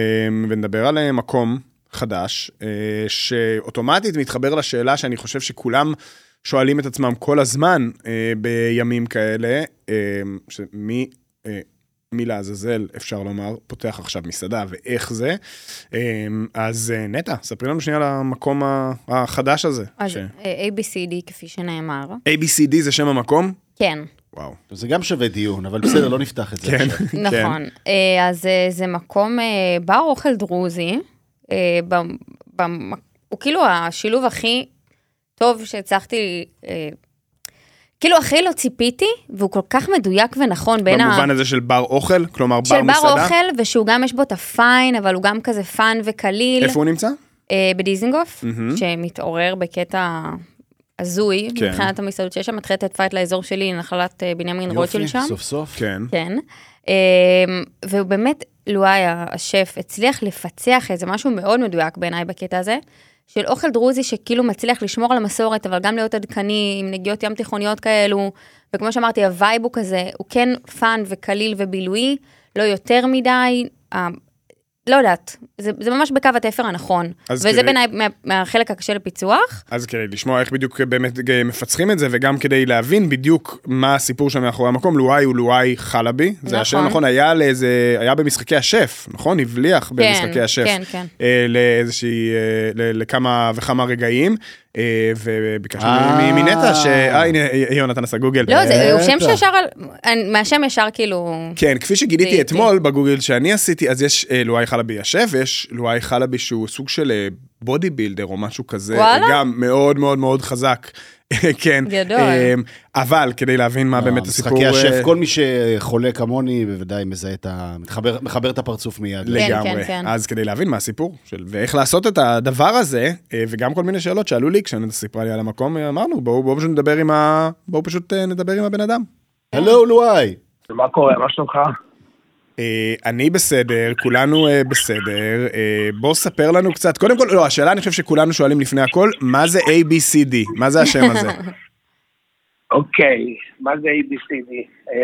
ונדבר על אה, מקום חדש, אה, שאוטומטית מתחבר לשאלה שאני חושב שכולם שואלים את עצמם כל הזמן אה, בימים כאלה, אה, שמי... אה, מי לעזאזל, אפשר לומר, פותח עכשיו מסעדה ואיך זה. אמ, אז אה, נטע, ספרי לנו שנייה על המקום החדש הזה. אז ש- אה, ABCD, כפי שנאמר, ABCD זה שם המקום? כן, וואו. זה גם שווה דיון, אבל בסדר, לא נפתח את זה כן. עכשיו. נכון. אה, אז אה, זה מקום, אה, בר אוכל דרוזי, אה, הוא כאילו השילוב הכי טוב שהצלחתי, אה, כאילו הכי לא ציפיתי, והוא כל כך מדויק ונכון בין ה... במובן הזה של בר אוכל? כלומר בר של בר מסעדה? אוכל, ושהוא גם יש בו את ה fine, אבל הוא גם כזה fun וקליל. איפה הוא נמצא? אה, בדיזנגוף, מהמם. שמתעורר בקטע הזוי, כן. מבחינת המסעדות שיש שם, מתחילה לתת fight לאזור שלי, נחלת אה, בנימין רוטשילד שם. סוף סוף. כן. כן. אה, והוא באמת, לואי השף הצליח לפצח איזה משהו מאוד מדויק בעיניי בקטע הזה, של אוכל דרוזי שכאילו מצליח לשמור על המסורת, אבל גם להיות עדכני, עם נגיעות ים תיכוניות כאלו, וכמו שאמרתי, ה vibe הוא כזה, הוא כן fun וקליל ובילוי, לא יותר מדי, לא יודעת, זה, זה ממש בקו התפר הנכון. וזה כדי- בעיניי מה, מהחלק הקשה לפיצוח. אז כדי לשמוע איך בדיוק באמת מפצחים את זה, וגם כדי להבין בדיוק מה הסיפור שם מאחורי המקום, לואי הוא לואי חלבי. זה נכון. השם נכון, היה לאיזה, היה במשחקי השף, נכון? הבליח במשחקי השף. כן, כן. אה, לאיזושהי, אה, לכמה וכמה רגעים, וביקשנו אה. מנטע ש... אה, הנה, יונתן עשה גוגל. לא, זה, הוא שם. שישר מהשם ישר כאילו... כן, כפי שגיליתי. אתמול בגוגל שאני עשיתי, אז יש אה, לואי חלבי השף, ויש לואי חלבי שהוא סוג של בודי בילדר או משהו כזה? גם מאוד מאוד מאוד חזק. כן. גדול. אה, אבל כדי להבין מה באמת הסיפור... משחקי השף, אה, כל מי שחולה כמוני בוודאי מזהה את ה... מתחבר- מחבר את הפרצוף מיד. כן, לגמרי. כן, כן. אז כדי להבין מה הסיפור של ואיך לעשות את הדבר הזה, אה, וגם כל מיני שאלות שעלו לי כשנדע סיפרה לי על המקום, אה, אמרנו בואו בואו פשוט נדבר עם ה... בואו פשוט אה, נדבר עם הבן אדם. הלו לואי. מה קורה? מה שלומך? אה, אני בסדר, כולנו אה, בסדר, אה, בוא ספר לנו קצת, קודם כל, לא, השאלה אני חושב שכולנו שואלים לפני הכל, מה זה ABCD? מה זה השם הזה? אוקיי, מה זה ABCD?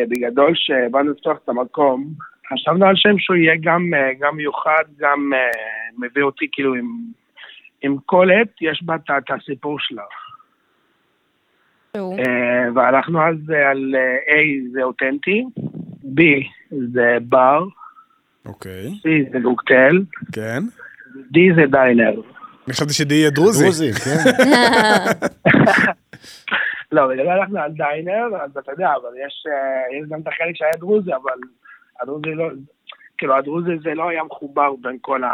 בגדול, כשבאנו לפתוח את המקום, חשבנו על שם שהוא יהיה גם, גם מיוחד, גם מביא אותי כאילו עם, עם כל עת, יש בה את- הסיפור שלה. והלכנו אז על A זה אותנטי, B זה בר, אוקיי, C זה קוקטייל, כן. D זה דיינר. אני חשבתי שדי יהיה דרוזי. דרוזי, כן. לא, בגלל הלכנו על דיינר, אז אתה יודע, אבל יש, אה, יש גם את החלק שהיה דרוזי, אבל הדרוזי לא, כאילו הדרוזי זה לא היה מחובר בין כל ה...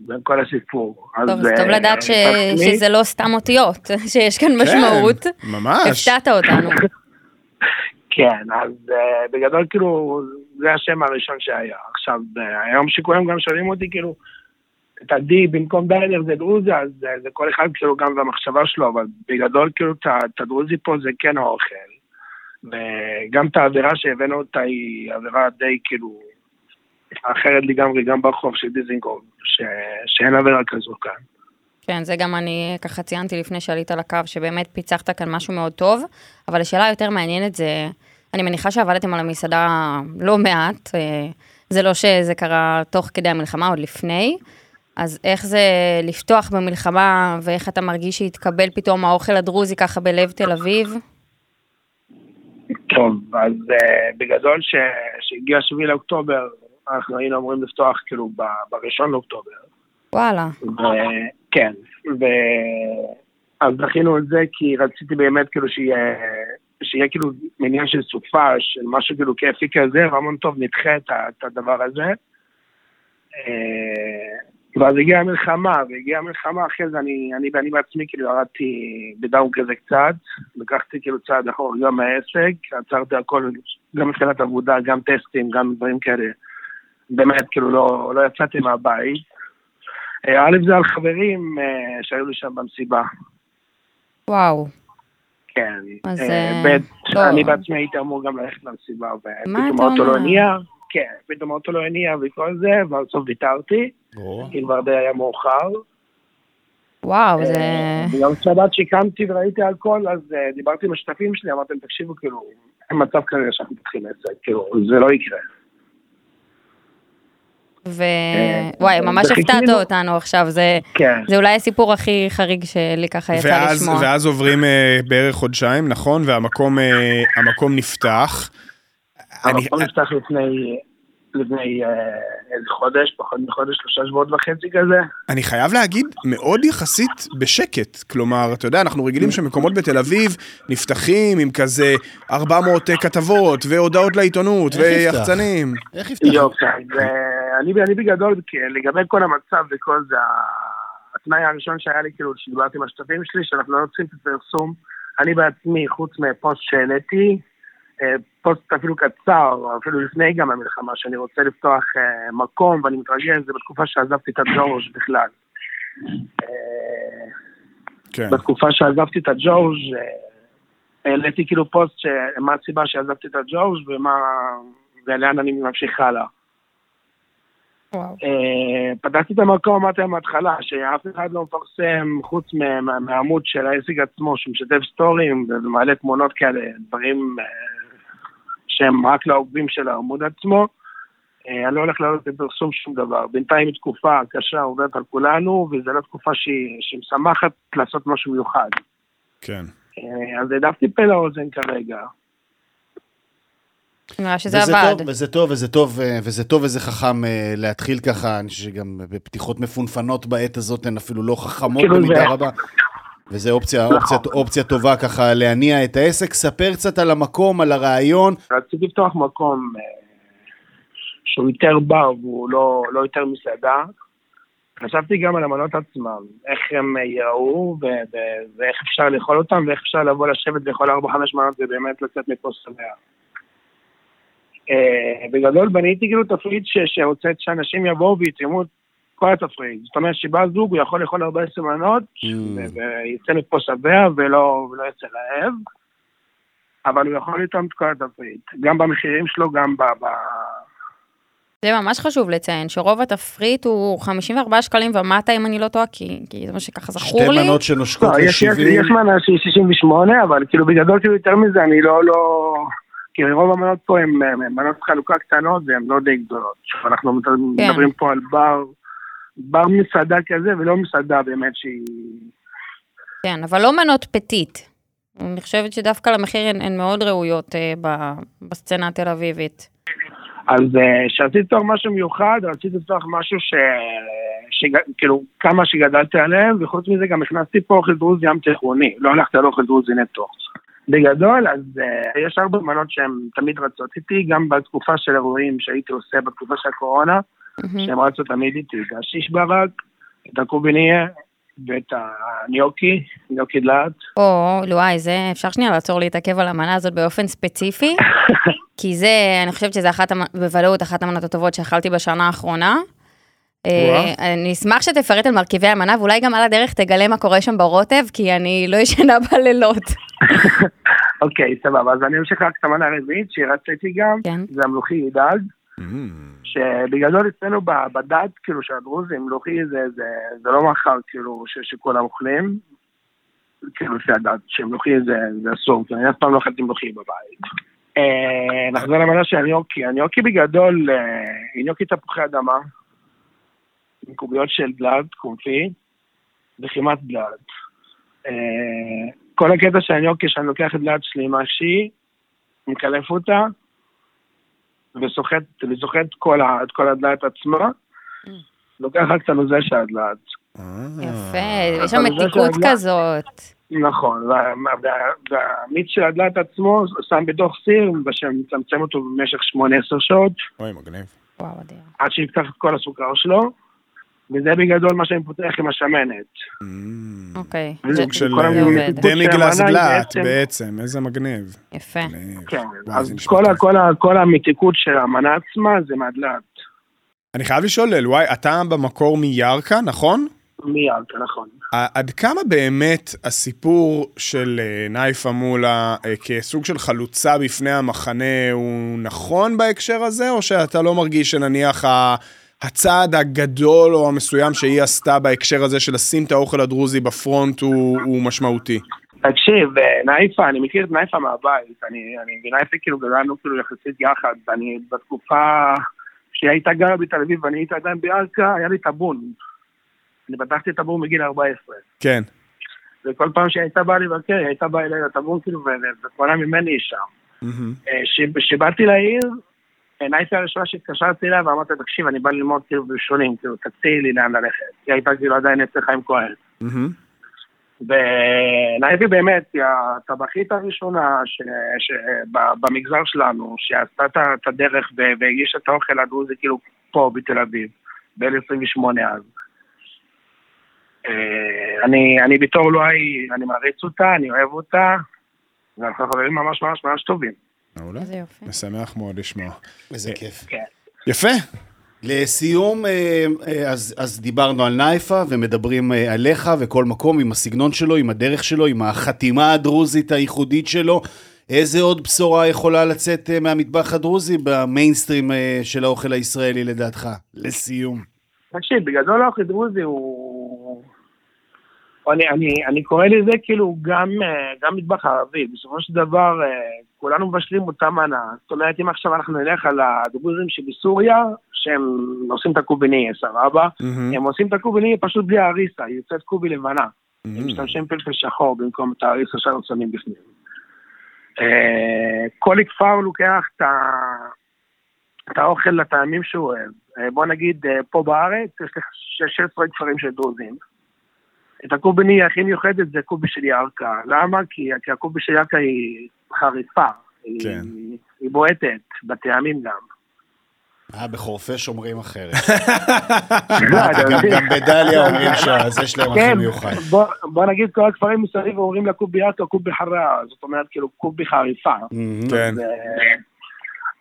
בין כל הסיפור. אז, טוב, זה טוב אה, לדעת ש- תכניס- שזה לא סתם אותיות, שיש כאן משמעות. כן, ממש. הפתעת אותנו. כן, אז uh, בגדול כאילו, זה השם הראשון שהיה. עכשיו, uh, היום שכולם גם שואלים אותי כאילו, את ה-D במקום דיינר זה דרוזי, אז uh, זה כל אחד כאילו גם במחשבה שלו, אבל בגדול כאילו את הדרוזי פה זה כן האוכל. וגם את האווירה שהבאנו אותה היא אווירה די כאילו אחרת לגמרי, גם ברחוב של דיזינגוף, ש... שאין אווירה כזו כאן. כן, זה גם אני ככה ציינתי לפני שעלית לקו, שבאמת פיצחת כאן משהו מאוד טוב, אבל השאלה היותר מעניינת זה, אני מניחה שעבדתם על המסעדה לא מעט, אה, זה לא שזה קרה תוך כדי המלחמה, עוד לפני, אז איך זה לפתוח במלחמה, ואיך אתה מרגיש שהתקבל פתאום האוכל הדרוזי ככה בלב תל אביב? טוב, אז uh, בגדול כשהגיע 7 לאוקטובר, אנחנו היינו אמורים לפתוח כאילו בראשון לאוקטובר. וואלה, ו- כן, ו... אז דחינו את זה כי רציתי באמת כאילו שיהיה, שיהיה כאילו מניין של סופה, של משהו כאילו כיפי כזה, ואמרנו טוב נדחה את, את הדבר הזה. אה, ואז הגיעה המלחמה, והגיעה המלחמה, אחרי זה אני, אני, אני בעצמי כאילו ירדתי בדאון כזה קצת, לקחתי כאילו צעד אחורה גם מהעסק, עצרתי הכל, גם מבחינת עבודה, גם טסטים, גם דברים כאלה. באמת, כאילו לא, לא יצאתי מהבית. אה, א' זה על חברים אה, שהיו לי שם במסיבה, וואו, כן. אז, אה, ב'. אני בעצמי הייתי אמור גם ללכת למסיבה, ופתאום האוטו לא? הניע, כן, פתאום האוטו לא הניע וכל זה, ובסוף ויתרתי, או, כי כבר די היה מאוחר. וואו, זה... ביום שבת שקמתי וראיתי הכל, אז דיברתי עם השותפים שלי, אמרתי להם, תקשיבו, כאילו, אין מצב כזה שאנחנו פותחים עסק, כאילו, זה לא יקרה. ווואי, ממש וחיכינו. הפתעת אותנו עכשיו, זה... כן. זה אולי הסיפור הכי חריג שלי ככה יצא ואז, לשמוע. ואז עוברים אה, בערך חודשיים, נכון? והמקום אה, המקום נפתח. אני, המקום נפתח לפני, לפני אה, איזה חודש, פחות מחודש, שלושה שבועות וחצי כזה. אני חייב להגיד, מאוד יחסית בשקט. כלומר, אתה יודע, אנחנו רגילים שמקומות בתל אביב נפתחים עם כזה 400 כתבות והודעות לעיתונות? ויחצנים. איך יפתח? יופי, אז אה, אני, אני בגדול, לגבי כל המצב וכל זה, התנאי הראשון שהיה לי, כאילו, שדיברתי עם השותפים שלי, שאנחנו לא רוצים את הפרסום. אני בעצמי, חוץ מפוסט שהעליתי, אה, פוסט אפילו קצר, אפילו לפני גם המלחמה, שאני רוצה לפתוח אה, מקום, ואני מתרגש, זה בתקופה שעזבתי את הג'ורג' בכלל. אה, כן. בתקופה שעזבתי את הג'ורג' העליתי כאילו פוסט שמה הסיבה שעזבתי את הג'ורג' ומה... ולאן אני ממשיך הלאה. וואו. אה, פתחתי את המקום, אמרתי להם מההתחלה, שאף אחד לא מפרסם חוץ מה- מה- מהעמוד של העסק עצמו, שמשתף סטורים ומעלה תמונות כאלה, דברים אה, שהם רק לעוקבים של העמוד עצמו. אה, אני לא הולך לעלות בפרסום שום דבר. בינתיים היא תקופה קשה עובדת על כולנו, וזו לא תקופה שהיא, שהיא משמחת לעשות משהו מיוחד. כן. אז העדפתי פה לאוזן כרגע. נראה שזה וזה עבד. טוב, וזה טוב, וזה טוב, אה, וזה טוב וזה חכם אה, להתחיל ככה, אני חושב שגם בפתיחות מפונפנות בעת הזאת הן אפילו לא חכמות כאילו במידה זה- רבה. וזה אופציה, אופציה, אופציה טובה ככה להניע את העסק. ספר קצת על המקום, על הרעיון. רציתי לפתוח מקום אה, שהוא יותר בר והוא לא, לא יותר מסעדה. חשבתי גם על המנות עצמם, איך הם ייראו, ו- ו- ואיך אפשר לאכול אותם, ואיך אפשר לבוא לשבת ולאכול 4-5 מנות ובאמת לצאת מפה שבע. אה, בגדול בניתי כאילו תפריט ש- שרוצה שאנשים יבואו ויתרמו את כל התפריט. זאת אומרת שבא זוג, הוא יכול לאכול 14 מנות, ו- ויצא מפה שבע ולא, יצא רעב, אבל הוא יכול לתרום את כל התפריט, גם במחירים שלו, גם ב... זה ממש חשוב לציין, שרוב התפריט הוא 54 שקלים ומטה, אם אני לא טועה, כי, כי זה מה שככה זכור שתי לי. מנות שנושקות לא, יש, יש, ל-70. יש מנה שהיא 68, אבל כאילו בגדול כאילו יותר מזה אני לא, לא... כי רוב המנות פה הן הן מנות חלוקה קטנות והן לא די גדולות. אנחנו כן. מדברים פה על בר, בר מסעדה כזה ולא מסעדה באמת שהיא... כן, אבל לא מנות פטית. אני חושבת שדווקא למחיר הן, הן מאוד ראויות אה, ב, בסצנה התל אביבית. אז אה, כשרציתי לפתוח משהו מיוחד, רציתי לפתוח משהו ש... כאילו, כמה שגדלתי עליהם, וחוץ מזה גם הכנסתי פה אוכל דרוזי ים תיכוני, לא הלכתי על אוכל דרוזי נטו. בגדול, אז uh, יש ארבע מנות שהן תמיד רצות איתי, גם בתקופה של אירועים שהייתי עושה בתקופה של הקורונה, מהמם. שהן רצות תמיד איתי, את השיש ברק, את הקוביניה ואת הניוקי, ניוקי דלעת. או, וואי, זה, אפשר שנייה לעצור להתעכב על המנה הזאת באופן ספציפי? כי זה, אני חושבת שזה אחת, בוודאות אחת המנות הטובות שאכלתי בשנה האחרונה. אה, אני אשמח שתפרט על מרכיבי המנה, ואולי גם על הדרך תגלה מה קורה שם ברוטב, כי אני לא ישנה בלילות. אוקיי, סבבה, אז אני אמשיך רק את המנה הרביעית, איתי גם, כן. זה המלוכי דג. שבגדול אצלנו בדת, כאילו, של הדרוזים, מלוכי זה, זה, זה לא מאכל, כאילו, ש, שכולם אוכלים. כאילו, לפי הדת, שמלוכי זה, זה אסור, כי אני אף פעם לא אכלתי מלוכי בבית. אה, נחזור למנה של הניוקי. הניוקי בגדול, אה, היא ניוקי תפוחי אדמה, עם קוביות של דלת, קומפי, וכמעט דלת. אה, כל הקטע של הניוקי, שאני לוקח את דלת שלי, מה שהיא, מקלף אותה, וסוחט, וסוחט כל ה- את כל הדלת עצמה, לוקח רק את הנוזל של הדלת. יפה, יש שם מתיקות כזאת. נכון, וה- וה- והמיץ של הדלת עצמו שם בתוך סיר, ומצמצם אותו במשך 18 שעות, אוי, מגניב. וואו, אדיר. עד שיפתח את כל הסוכר שלו, וזה בגדול מה שאני פותח עם השמנת. אוקיי. סוג זה- סוג של זה אה, דלעת בעצם- איזה מגניב. יפה. כן, אז כל, המתיקות של המנה עצמה זה מהדלת. אני חייב לשאול, אלוואי, אתה במקור מירכא, נכון? מיד, נכון. עד כמה באמת הסיפור של אה, נייפה מולה אה, כסוג של חלוצה בפני המחנה הוא נכון בהקשר הזה, או שאתה לא מרגיש שנניח ה- הצעד הגדול או המסוים שהיא עשתה בהקשר הזה של לשים את האוכל הדרוזי בפרונט הוא, הוא משמעותי? תקשיב, אה, נייפה, אני מכיר את נייפה מהבית, אני, אני ונייפה כאילו גדלנו כאילו יחסית יחד, אני בתקופה שהיא הייתה גרה בתל אביב ואני הייתי עדיין בירכא, היה לי טאבון. אני פתחתי טאבון מגיל 14, כן. וכל פעם שהיא הייתה באה לבקר, היא הייתה באה אליי לטאבון כאילו, ו- וקונה ממני שם. מהמם. אה, ש- כשבאתי לעיר, נייפה הראשונה שהתקשרתי אליה ואמרתי, תקשיב, אני בא ללמוד כאילו בראשונים, כאילו, תציעי לי לאן ללכת. היא הייתה כאילו עדיין אצל חיים כהן. ונייבי באמת היא הטבחית הראשונה ש- במגזר שלנו, שעשתה את הדרך והגישה את האוכל הדרוזי כאילו פה בתל אביב, ב-28 אז. אה, אני, אני בתור לואי, אני מעריץ אותה, אני אוהב אותה, ואנחנו חברים ממש ממש ממש טובים. מעולה. איזה יופי. משמח מאוד לשמוע. איזה כיף. כן. יפה. לסיום, אה, אה, אז, אז דיברנו על נייפה ומדברים אה, עליך וכל מקום עם הסגנון שלו, עם הדרך שלו, עם החתימה הדרוזית הייחודית שלו. איזה עוד בשורה יכולה לצאת מהמטבח הדרוזי במיינסטרים של האוכל הישראלי לדעתך? לסיום. תקשיב, בגדול האוכל דרוזי הוא... אני, אני, אני קורא לזה כאילו גם, אה, גם מטבח ערבי, בסופו של דבר אה, כולנו מבשלים אותה מנה. זאת אומרת, אם עכשיו אנחנו נלך על הדרוזים שבסוריה, שהם עושים את הקוביניה, סבבה? מהמם. הם עושים את הקוביניה פשוט בלי האריסה, היא יוצאת קובי לבנה. הם מהמם. משתמשים פלפל שחור במקום את האריסה שאנחנו שמים בפנים. אה, כל כפר לוקח את ה- את האוכל לטעמים שהוא אוהב. בוא נגיד, פה בארץ יש לך 16 כפרים של דרוזים. את הקוביני הכי מיוחדת זה קובי של ירכא. למה? כי, כי הקובי של ירכא היא חריפה. היא, כן. היא בועטת, בטעמים גם. אה, בחורפיש אומרים אחרת. גם בדליה אומרים שזה יש להם הכי כן, מיוחד. בוא- נגיד כל הכפרים מסביב אומרים לה קובי יאטו, קובי חרה, זאת אומרת כאילו קובי חריפה. כן.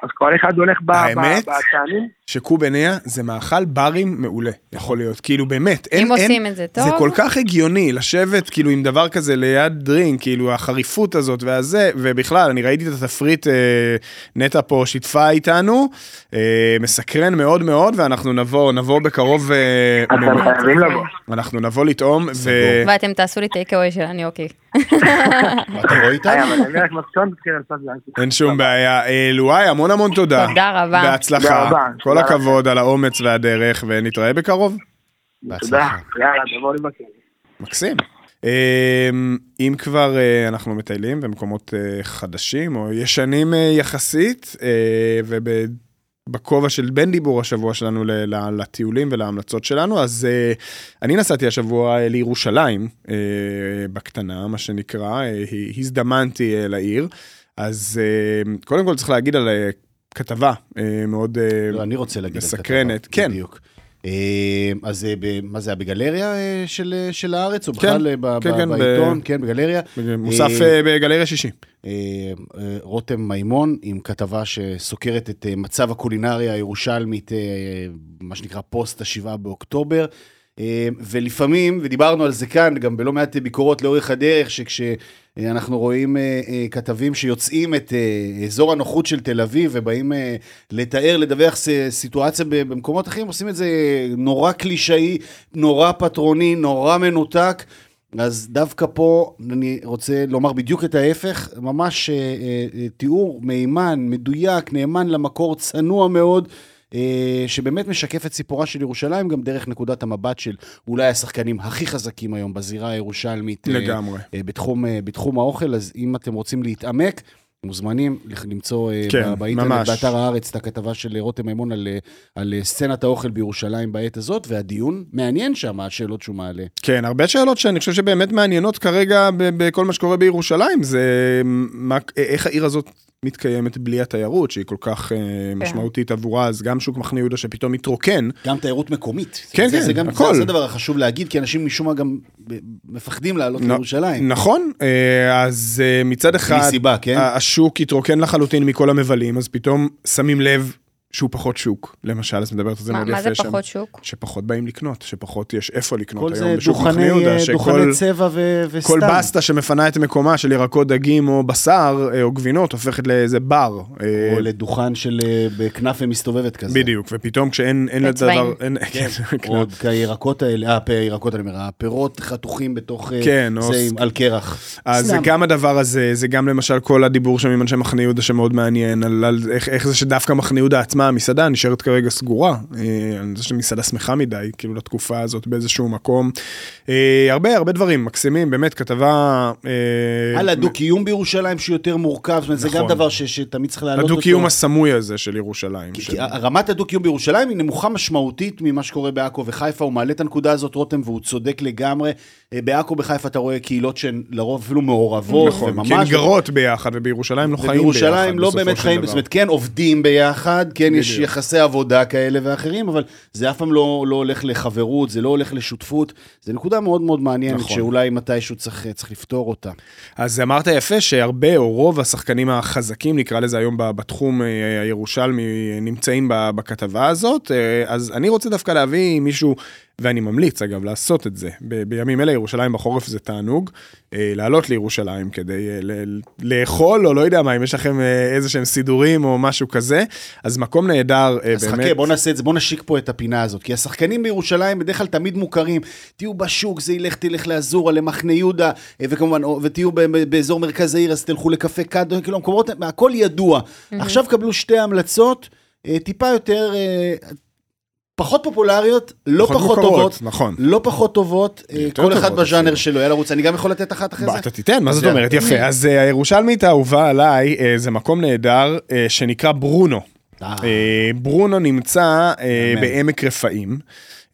אז, כל אחד הולך בטעמים. שקובניה זה מאכל ברים מעולה, יכול להיות. כאילו באמת, אין... אם אין- עושים את זה טוב. זה כל כך הגיוני לשבת כאילו עם דבר כזה ליד דרינק, כאילו החריפות הזאת והזה, ובכלל, אני ראיתי את התפריט, אה, נטע פה שיתפה איתנו, אה, מסקרן מאוד מאוד, ואנחנו נבוא, נבוא בקרוב, אה, אתם חייבים לבוא. אנחנו נבוא לטעום, ו... ואתם תעשו לי טייק אווי של הניוקי. אתה רואה איתנו? אין שום בעיה. אה, לואי, המון המון תודה. תודה רבה. בהצלחה. כל הכבוד על האומץ והדרך, ונתראה בקרוב. תודה. יאללה, תבואו לבקר. מקסים. אמ, אם כבר אה, אנחנו מטיילים במקומות אה, חדשים או ישנים אה, יחסית, ובכובע של בן דיבור השבוע שלנו לטיולים ולהמלצות שלנו, אז אני נסעתי השבוע לירושלים, בקטנה, מה שנקרא, הזדמנתי לעיר. אז קודם כל צריך להגיד על כתבה אה, מאוד אה, לא, אני רוצה להגיד על מסקרנת, כתבה, כן. בדיוק. אה, אז ב- מה זה היה בגלריה של של הארץ, או בכלל אה, ב- כן, ב- כן, ב- בעיתון? כן, בגלריה. מוסף בגלריה שישי. רותם מימון עם כתבה שסוקרת את מצב הקולינריה הירושלמית, אה, מה שנקרא פוסט השבעה באוקטובר. אה, ולפעמים, ודיברנו על זה כאן, גם בלא מעט ביקורות לאורך הדרך, שכשאנחנו רואים אה, אה, כתבים שיוצאים את אה, אזור הנוחות של תל אביב ובאים אה, לתאר, לדווח סיטואציה במקומות אחרים, עושים את זה נורא קלישאי, נורא פטרוני, נורא מנותק. אז דווקא פה אני רוצה לומר בדיוק את ההפך, ממש אה, אה, תיאור מהימן, מדויק, נאמן למקור, צנוע מאוד. אה, שבאמת משקף את סיפורה של ירושלים גם דרך נקודת המבט של אולי השחקנים הכי חזקים היום בזירה הירושלמית. אה, לגמרי. אה, בתחום, בתחום האוכל, אז אם אתם רוצים להתעמק, מוזמנים למצוא אה, כן, באינטרנט, ממש. באתר הארץ, את הכתבה של אה, רותם מימון על, אה, על סצנת האוכל בירושלים בעת הזאת, והדיון מעניין שם, השאלות שהוא מעלה. כן, הרבה שאלות שאני חושב שבאמת מעניינות כרגע ב- בכל מה שקורה בירושלים, זה מה, איך העיר הזאת מתקיימת בלי התיירות, שהיא כל כך אה, משמעותית עבורה, אז גם שוק מחנה יהודה שפתאום מתרוקן. גם תיירות מקומית. כן, זה, כן, זה גם, הכל. זה, הדבר החשוב להגיד, כי אנשים משום מה גם מפחדים לעלות נ- לירושלים. נכון, אז מצד אחד, סיבה, כן? השוק התרוקן לחלוטין מכל המבלים, אז פתאום שמים לב שהוא פחות שוק, למשל, אז מדברת על זה מה מאוד מה יפה זה שם. פחות שוק? שפחות באים לקנות, שפחות יש איפה לקנות כל היום זה בשוק מחנה דוכני, יהודה, אה, שכל... דוכני צבע ו- וסתם. כל בסטה שמפנה את מקומה של ירקות, דגים או בשר אה, או גבינות הופכת לאיזה בר. אה, או לדוכן של אה, בכנאפה מסתובבת כזה. בדיוק, ופתאום כשאין אין לדבר. אין, כן, או עוד כירקות האלה, אה, פ- ירקות, אני אומר, הפירות חתוכים בתוך אה, כן, או זה ס- עם- על קרח. אז זה. גם הדבר הזה, זה גם למשל כל הדיבור שם עם אנשי מחנה יהודה שמאוד מעניין, על, על איך, איך זה שדווקא מחנה יהודה עצמה, המסעדה נשארת כרגע סגורה, אה, על זה שמסעדה שמחה מדי, כאילו לתקופה הזאת באיזשהו מקום. אה, הרבה הרבה דברים מקסימים, באמת כתבה... אה, על הדו-קיום בירושלים שהוא יותר מורכב, זאת אומרת, זה גם נכון. דבר שתמיד צריך להעלות אותו. הדו-קיום הסמוי הזה של ירושלים. רמת הדו-קיום בירושלים היא נמוכה משמעותית ממה שקורה בעכו וחיפה, הוא מעלה את הנקודה הזאת, רותם, והוא צודק לגמרי. בעכו ובחיפה אתה רואה קהילות שהן לרוב אפילו מעורבות, נכון, וממש... כי הן גרות ביחד, ובירושלים לא חיים ביחד. לא בסופו באמת של חיים, דבר. זאת אומרת, כן עובדים ביחד, כן יש בדיוק. יחסי עבודה כאלה ואחרים, אבל זה אף פעם לא, לא הולך לחברות, זה לא הולך לשותפות. זו נקודה מאוד מאוד מעניינת, נכון. שאולי מתישהו צריך, צריך לפתור אותה. אז אמרת יפה שהרבה או רוב השחקנים החזקים, נקרא לזה היום בתחום אה, הירושלמי, נמצאים בכתבה הזאת. אה, אז אני רוצה דווקא להביא מישהו, ואני ממליץ אגב לעשות את זה. ב- בימים אלה ירושלים בחורף זה תענוג. אה, לעלות לירושלים כדי אה, ל- לאכול, או לא יודע מה, אם יש לכם אה, איזה שהם סידורים או משהו כזה. אז מקום נהדר, אה, אז באמת. חכה, בוא נעשה את זה, בוא נשיק פה את הפינה הזאת. כי השחקנים בירושלים בדרך כלל תמיד מוכרים. תהיו בשוק, זה ילך, תלך לאזורה, למחנה יהודה, אה, וכמובן, או- ותהיו באזור מרכז העיר, אז תלכו לקפה קאדו, כאילו, המקומות, הכל ידוע. עכשיו קבלו שתי המלצות, אה, טיפה יותר... פחות פופולריות, לא פחות פחות מוכרות, טובות, נכון. לא פחות טובות, אה, כל אחד בז'אנר. שלו, יאללה רוץ, אני גם יכול לתת אחת אחרי זה? אתה תיתן, מה זאת. אומרת? יפה. אז אה, הירושלמית האהובה עליי, אה, זה מקום נהדר שנקרא ברונו. ברונו נמצא. בעמק רפאים.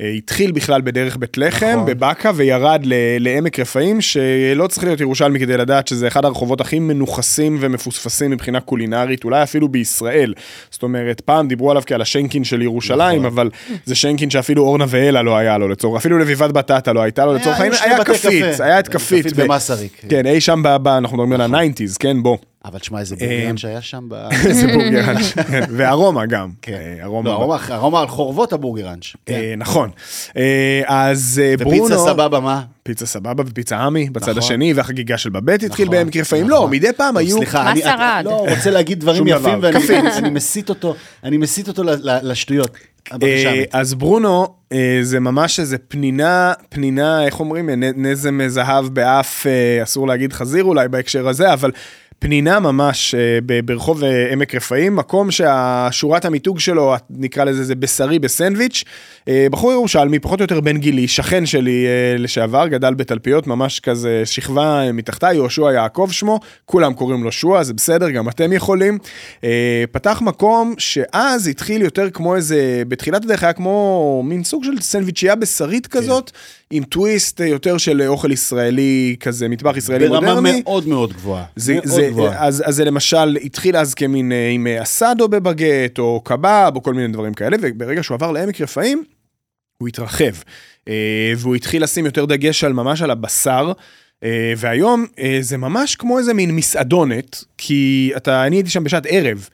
אה, התחיל בכלל בדרך בית לחם, נכון. בבאקה, וירד ל- לעמק רפאים, שלא צריך להיות ירושלמי כדי לדעת שזה אחד הרחובות הכי מנוכסים ומפוספסים מבחינה קולינרית, אולי אפילו בישראל. זאת אומרת, פעם דיברו עליו כעל השנקין של ירושלים, נכון. אבל זה שנקין שאפילו אורנה ואלה לא היה לו לצורך, אפילו לביבת בטטה לא הייתה לו לצורך שני היה בתי כפית, קפה. היה את כפית. כפית ב- במסריק. כן, אי שם, ב- ב- אנחנו מדברים על ה-90's, כן, בוא. אבל תשמע, איזה אה, בורגן שהיה שם ב... איזה בורגראנץ', כן, וארומה גם. כן. אה, ארומה. לא, ארומה- ארומה על חורבות הבורגראנץ'. כן. אה, נכון. אה, אז אה, ברונו... ופיצה סבבה, מה? פיצה סבבה ופיצה עמי בצד נכון. השני, והחגיגה של בבית התחיל נכון, בעמק רפאים. נכון. לא, מדי פעם היו... סליחה, מה אני שרד? לא רוצה להגיד דברים יפים. ואני מסיט אותו, אני מסיט אותו ל- ל- לשטויות. אה. אז ברונו אה, זה ממש איזה פנינה, פנינה, איך אומרים, נזם זהב באף, אה, אסור להגיד חזיר אולי בהקשר הזה, אבל פנינה ממש אה, ברחוב אה, עמק רפאים, מקום שהשורת המיתוג שלו, נקרא לזה, זה בשרי בסנדוויץ'. אה, בחור ירושלמי, פחות או יותר בן גילי, שכן שלי לשעבר, גדל בתלפיות, ממש כזה שכבה מתחתיי, יהושע יעקב שמו, כולם קוראים לו שועה, זה בסדר, גם אתם יכולים. פתח מקום שאז התחיל יותר כמו איזה, בתחילת הדרך היה כמו מין סוג של סנדוויצ'ייה בשרית כזאת, עם טוויסט יותר של אוכל ישראלי כזה, מטבח ישראלי ברמה מודרני. מאוד מאוד גבוהה. זה, מאוד זה, גבוהה. אז, אז זה למשל התחיל אז כמין אה, עם אה, אסאדו בבגט או קבב או כל מיני דברים כאלה וברגע שהוא עבר לעמק רפאים הוא התרחב אה, והוא התחיל לשים יותר דגש על ממש על הבשר. והיום זה ממש כמו איזה מין מסעדונת כי אתה אני הייתי שם בשעת ערב.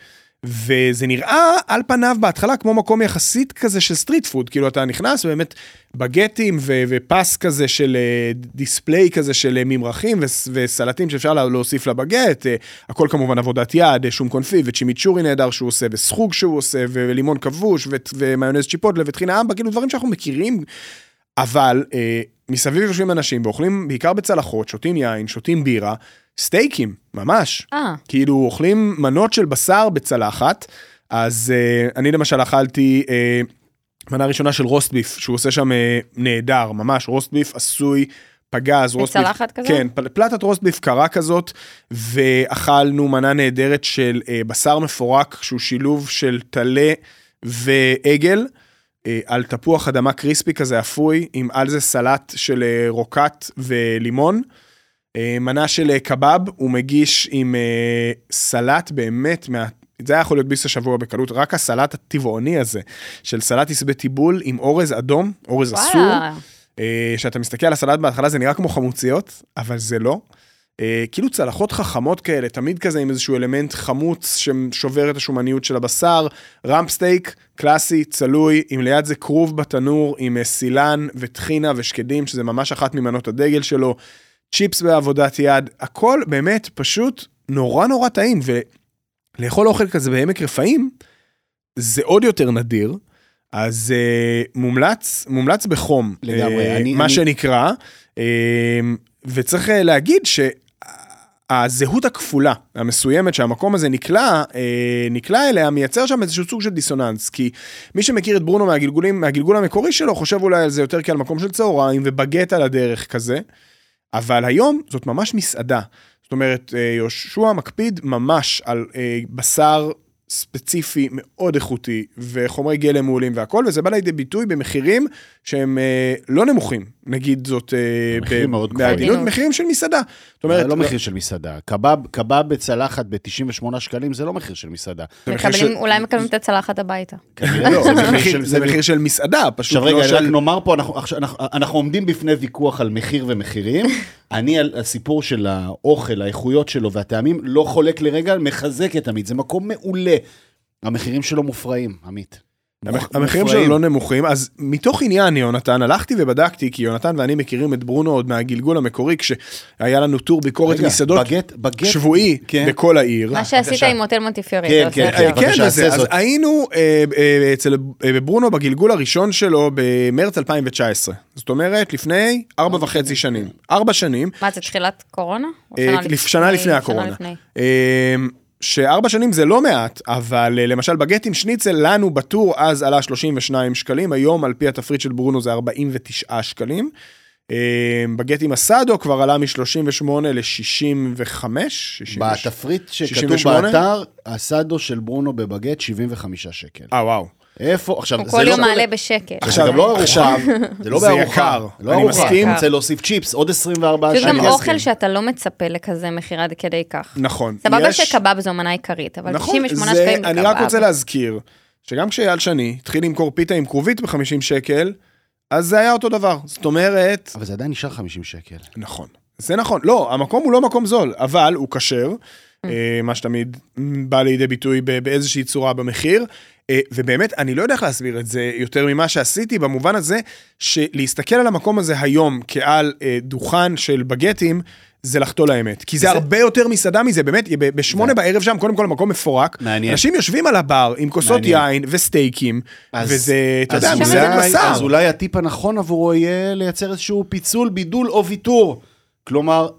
וזה נראה על פניו בהתחלה כמו מקום יחסית כזה של street food, כאילו אתה נכנס ובאמת בגטים ו- ופס כזה של אה, display כזה של אה, ממרחים וס- וסלטים שאפשר לה- להוסיף לבגט, אה, הכל כמובן עבודת יד, אה, שום קונפי וצ'ימיצ'ורי נהדר שהוא עושה וסחוג שהוא עושה ולימון כבוש ו- ומיונז צ'יפוטלה וטחינה אמבה, כאילו דברים שאנחנו מכירים, אבל אה, מסביב יושבים אנשים ואוכלים בעיקר בצלחות, שותים יין, שותים בירה, סטייקים, ממש. אה, כאילו אוכלים מנות של בשר בצלחת, אז uh, אני למשל אכלתי uh, מנה ראשונה של רוסט ביף, שהוא עושה שם uh, נהדר, ממש רוסט ביף עשוי. פגז, רוסט ביף. בצלחת כזאת? כן, פל- פלטת רוסט ביף קרה כזאת, ואכלנו מנה נהדרת של אה, בשר מפורק, שהוא שילוב של טלה ועגל, אה, על תפוח אדמה crispy כזה אפוי, עם על זה סלט של אה, רוקט ולימון. אה, מנה של אה, קבב, הוא מגיש עם אה, סלט באמת, מה... זה היה יכול להיות ביס השבוע בקלות, רק הסלט הטבעוני הזה, של סלטיס בטיבול עם אורז אדום, אורז אסור, וואלה. אה, שאתה מסתכל על הסלט בהתחלה זה נראה כמו חמוציות, אבל זה לא. כאילו צלחות חכמות כאלה, תמיד כזה עם איזשהו אלמנט חמוץ ששובר את השומניות של הבשר, רמפ סטייק, קלאסי, צלוי, עם ליד זה כרוב בתנור עם סילן וטחינה ושקדים, שזה ממש אחת ממנות הדגל שלו, צ'יפס בעבודת יד, הכל באמת פשוט נורא נורא טעים, ולאכול אוכל כזה בעמק רפאים, זה עוד יותר נדיר. אז uh, מומלץ, מומלץ בחום, לגמרי, אה, אני- מה אני- שנקרא, uh, וצריך uh, להגיד שהזהות הכפולה המסוימת שהמקום הזה נקלע, uh, נקלע אליה, מייצר שם איזשהו סוג של דיסוננס, כי מי שמכיר את ברונו מהגלגולים, מהגלגול המקורי שלו, חושב אולי על זה יותר כעל מקום של צהריים ובגט על הדרך כזה, אבל היום זאת ממש מסעדה. זאת אומרת, אה, יהושע מקפיד ממש על אה, בשר ספציפי מאוד איכותי וחומרי גלם מעולים והכל, וזה בא לידי ביטוי במחירים שהם אה, לא נמוכים, נגיד זאת אה, מחירים ב- מאוד גבוהים. מחירים של מסעדה. זאת אומרת, לא מחיר של מסעדה. קבב, קבב בצלחת ב-98 שקלים זה לא מחיר של מסעדה. של- אולי מקבלים את הצלחת הביתה. כנראה לא, זה זה מחיר של- מסעדה, פשוט עכשיו רגע, לא רק. נאמר פה, אנחנו, עכשיו, אנחנו, אנחנו עומדים בפני ויכוח על מחיר ומחירים. אני על הסיפור של האוכל, האיכויות שלו והטעמים, לא חולק לרגע, מחזק את עמית, זה מקום מעולה. המחירים שלו מופרעים, עמית. המח- המחירים שלו לא נמוכים, אז מתוך עניין יונתן, הלכתי ובדקתי, כי יונתן ואני מכירים את ברונו עוד מהגלגול המקורי, כשהיה לנו טור ביקורת רגע, מסעדות בגט, בגט, שבועי כן. בכל העיר. מה שעשית. עם מוטל מונטיפיורי. כן, כן. בבקשה, כן, אז. היינו אה, אה, אצל בברונו בגלגול הראשון שלו במרץ 2019. זאת אומרת, לפני ארבע וחצי שנים. ארבע שנים, מה זה תחילת קורונה? אה, שנה לפני הקורונה. שארבע שנים זה לא מעט, אבל אה, למשל בגט עם שניצל לנו בטור אז עלה 32 שקלים, היום על פי התפריט של ברונו זה 49 שקלים. אה, בגט עם הסאדו כבר עלה מ-38 ל-65, בתפריט שכתוב 68? באתר, הסאדו של ברונו בבגט 75 שקל. אה, וואו. איפה? עכשיו, הוא כל לא... יום מעלה בשקל. עכשיו, זה לא עכשיו, ארוחה, זה לא זה בארוחה, יקר, לא אני ארוחה, מסכים. אתה רוצה להוסיף צ'יפס, עוד 24 זה גם. אוכל שאתה לא מצפה לכזה מחיר עד כדי כך. נכון. סבבה יש- שקבב זו מנה עיקרית, אבל נכון, 98 זה- שקלים זה אני רק. רוצה להזכיר, שגם כשאייל שני התחיל למכור פיתה עם כרובית ב-50 שקל, אז זה היה אותו דבר. זאת אומרת, אבל זה עדיין נשאר 50 שקל. נכון. זה נכון. לא, המקום הוא לא מקום זול, אבל הוא כשר, מה שתמיד בא לידי ביטוי באיזושהי צורה במחיר. אה, ובאמת, אני לא יודע איך להסביר את זה יותר ממה שעשיתי, במובן הזה שלהסתכל על המקום הזה היום כעל אה, דוכן של בגטים, זה לחטוא לאמת. כי זה, זה- הרבה יותר מסעדה מזה, באמת, בשמונה זה- בערב שם, קודם כל המקום מפורק. מעניין. אנשים יושבים על הבר עם כוסות מעניין. יין וסטייקים, אז- וזה, אתה יודע, שם זה זה אולי- בשר. אז אולי הטיפ הנכון עבורו יהיה לייצר איזשהו פיצול, בידול או ויתור. כלומר,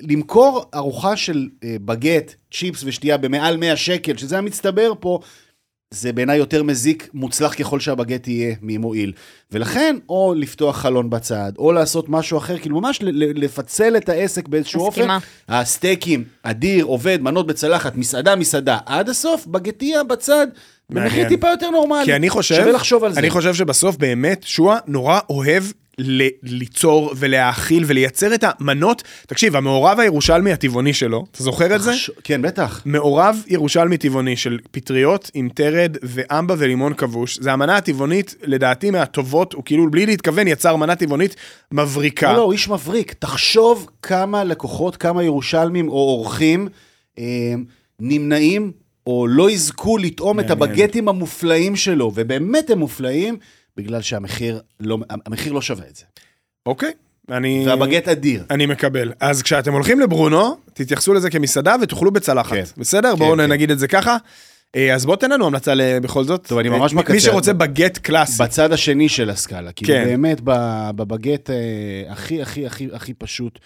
למכור ארוחה של אה, בגט, צ'יפס ושתייה במעל 100 שקל, שזה המצטבר פה, זה בעיניי יותר מזיק, מוצלח ככל שהבגט יהיה ממועיל. ולכן, או לפתוח חלון בצד, או לעשות משהו אחר, כאילו ממש לפצל את העסק באיזשהו אופן. מסכימה. הסטייקים, אדיר, עובד, מנות בצלחת, מסעדה, מסעדה, עד הסוף, בגטיה בצד, במחיר. טיפה יותר נורמלי. כי אני חושב, שווה לחשוב על זה. אני חושב שבסוף באמת שועה נורא אוהב ליצור ולהאכיל ולייצר את המנות. תקשיב, המעורב הירושלמי הטבעוני שלו, אתה זוכר את זה? כן, בטח. מעורב ירושלמי טבעוני של פטריות עם תרד ואמבה ולימון כבוש. זה המנה הטבעונית, לדעתי מהטובות, הוא כאילו בלי להתכוון יצר מנה טבעונית מבריקה. לא, לא, הוא איש מבריק. תחשוב כמה לקוחות, כמה ירושלמים או אורחים אה, נמנעים או לא יזכו לטעום את. הבגטים המופלאים שלו, ובאמת הם מופלאים, בגלל שהמחיר לא, המחיר לא שווה את זה. אוקיי. אני... והבגט אדיר. אני מקבל. אז כשאתם הולכים לברונו, תתייחסו לזה כמסעדה ותאכלו בצלחת. כן. בסדר? כן, בואו כן. נגיד את זה ככה. אה, אז בוא תן לנו המלצה בכל זאת. טוב, אני אה, ממש מקצר. מי שרוצה בגט קלאסי. בצד השני של הסקאלה, כאילו כן. באמת בבגט אה, הכי הכי הכי הכי פשוט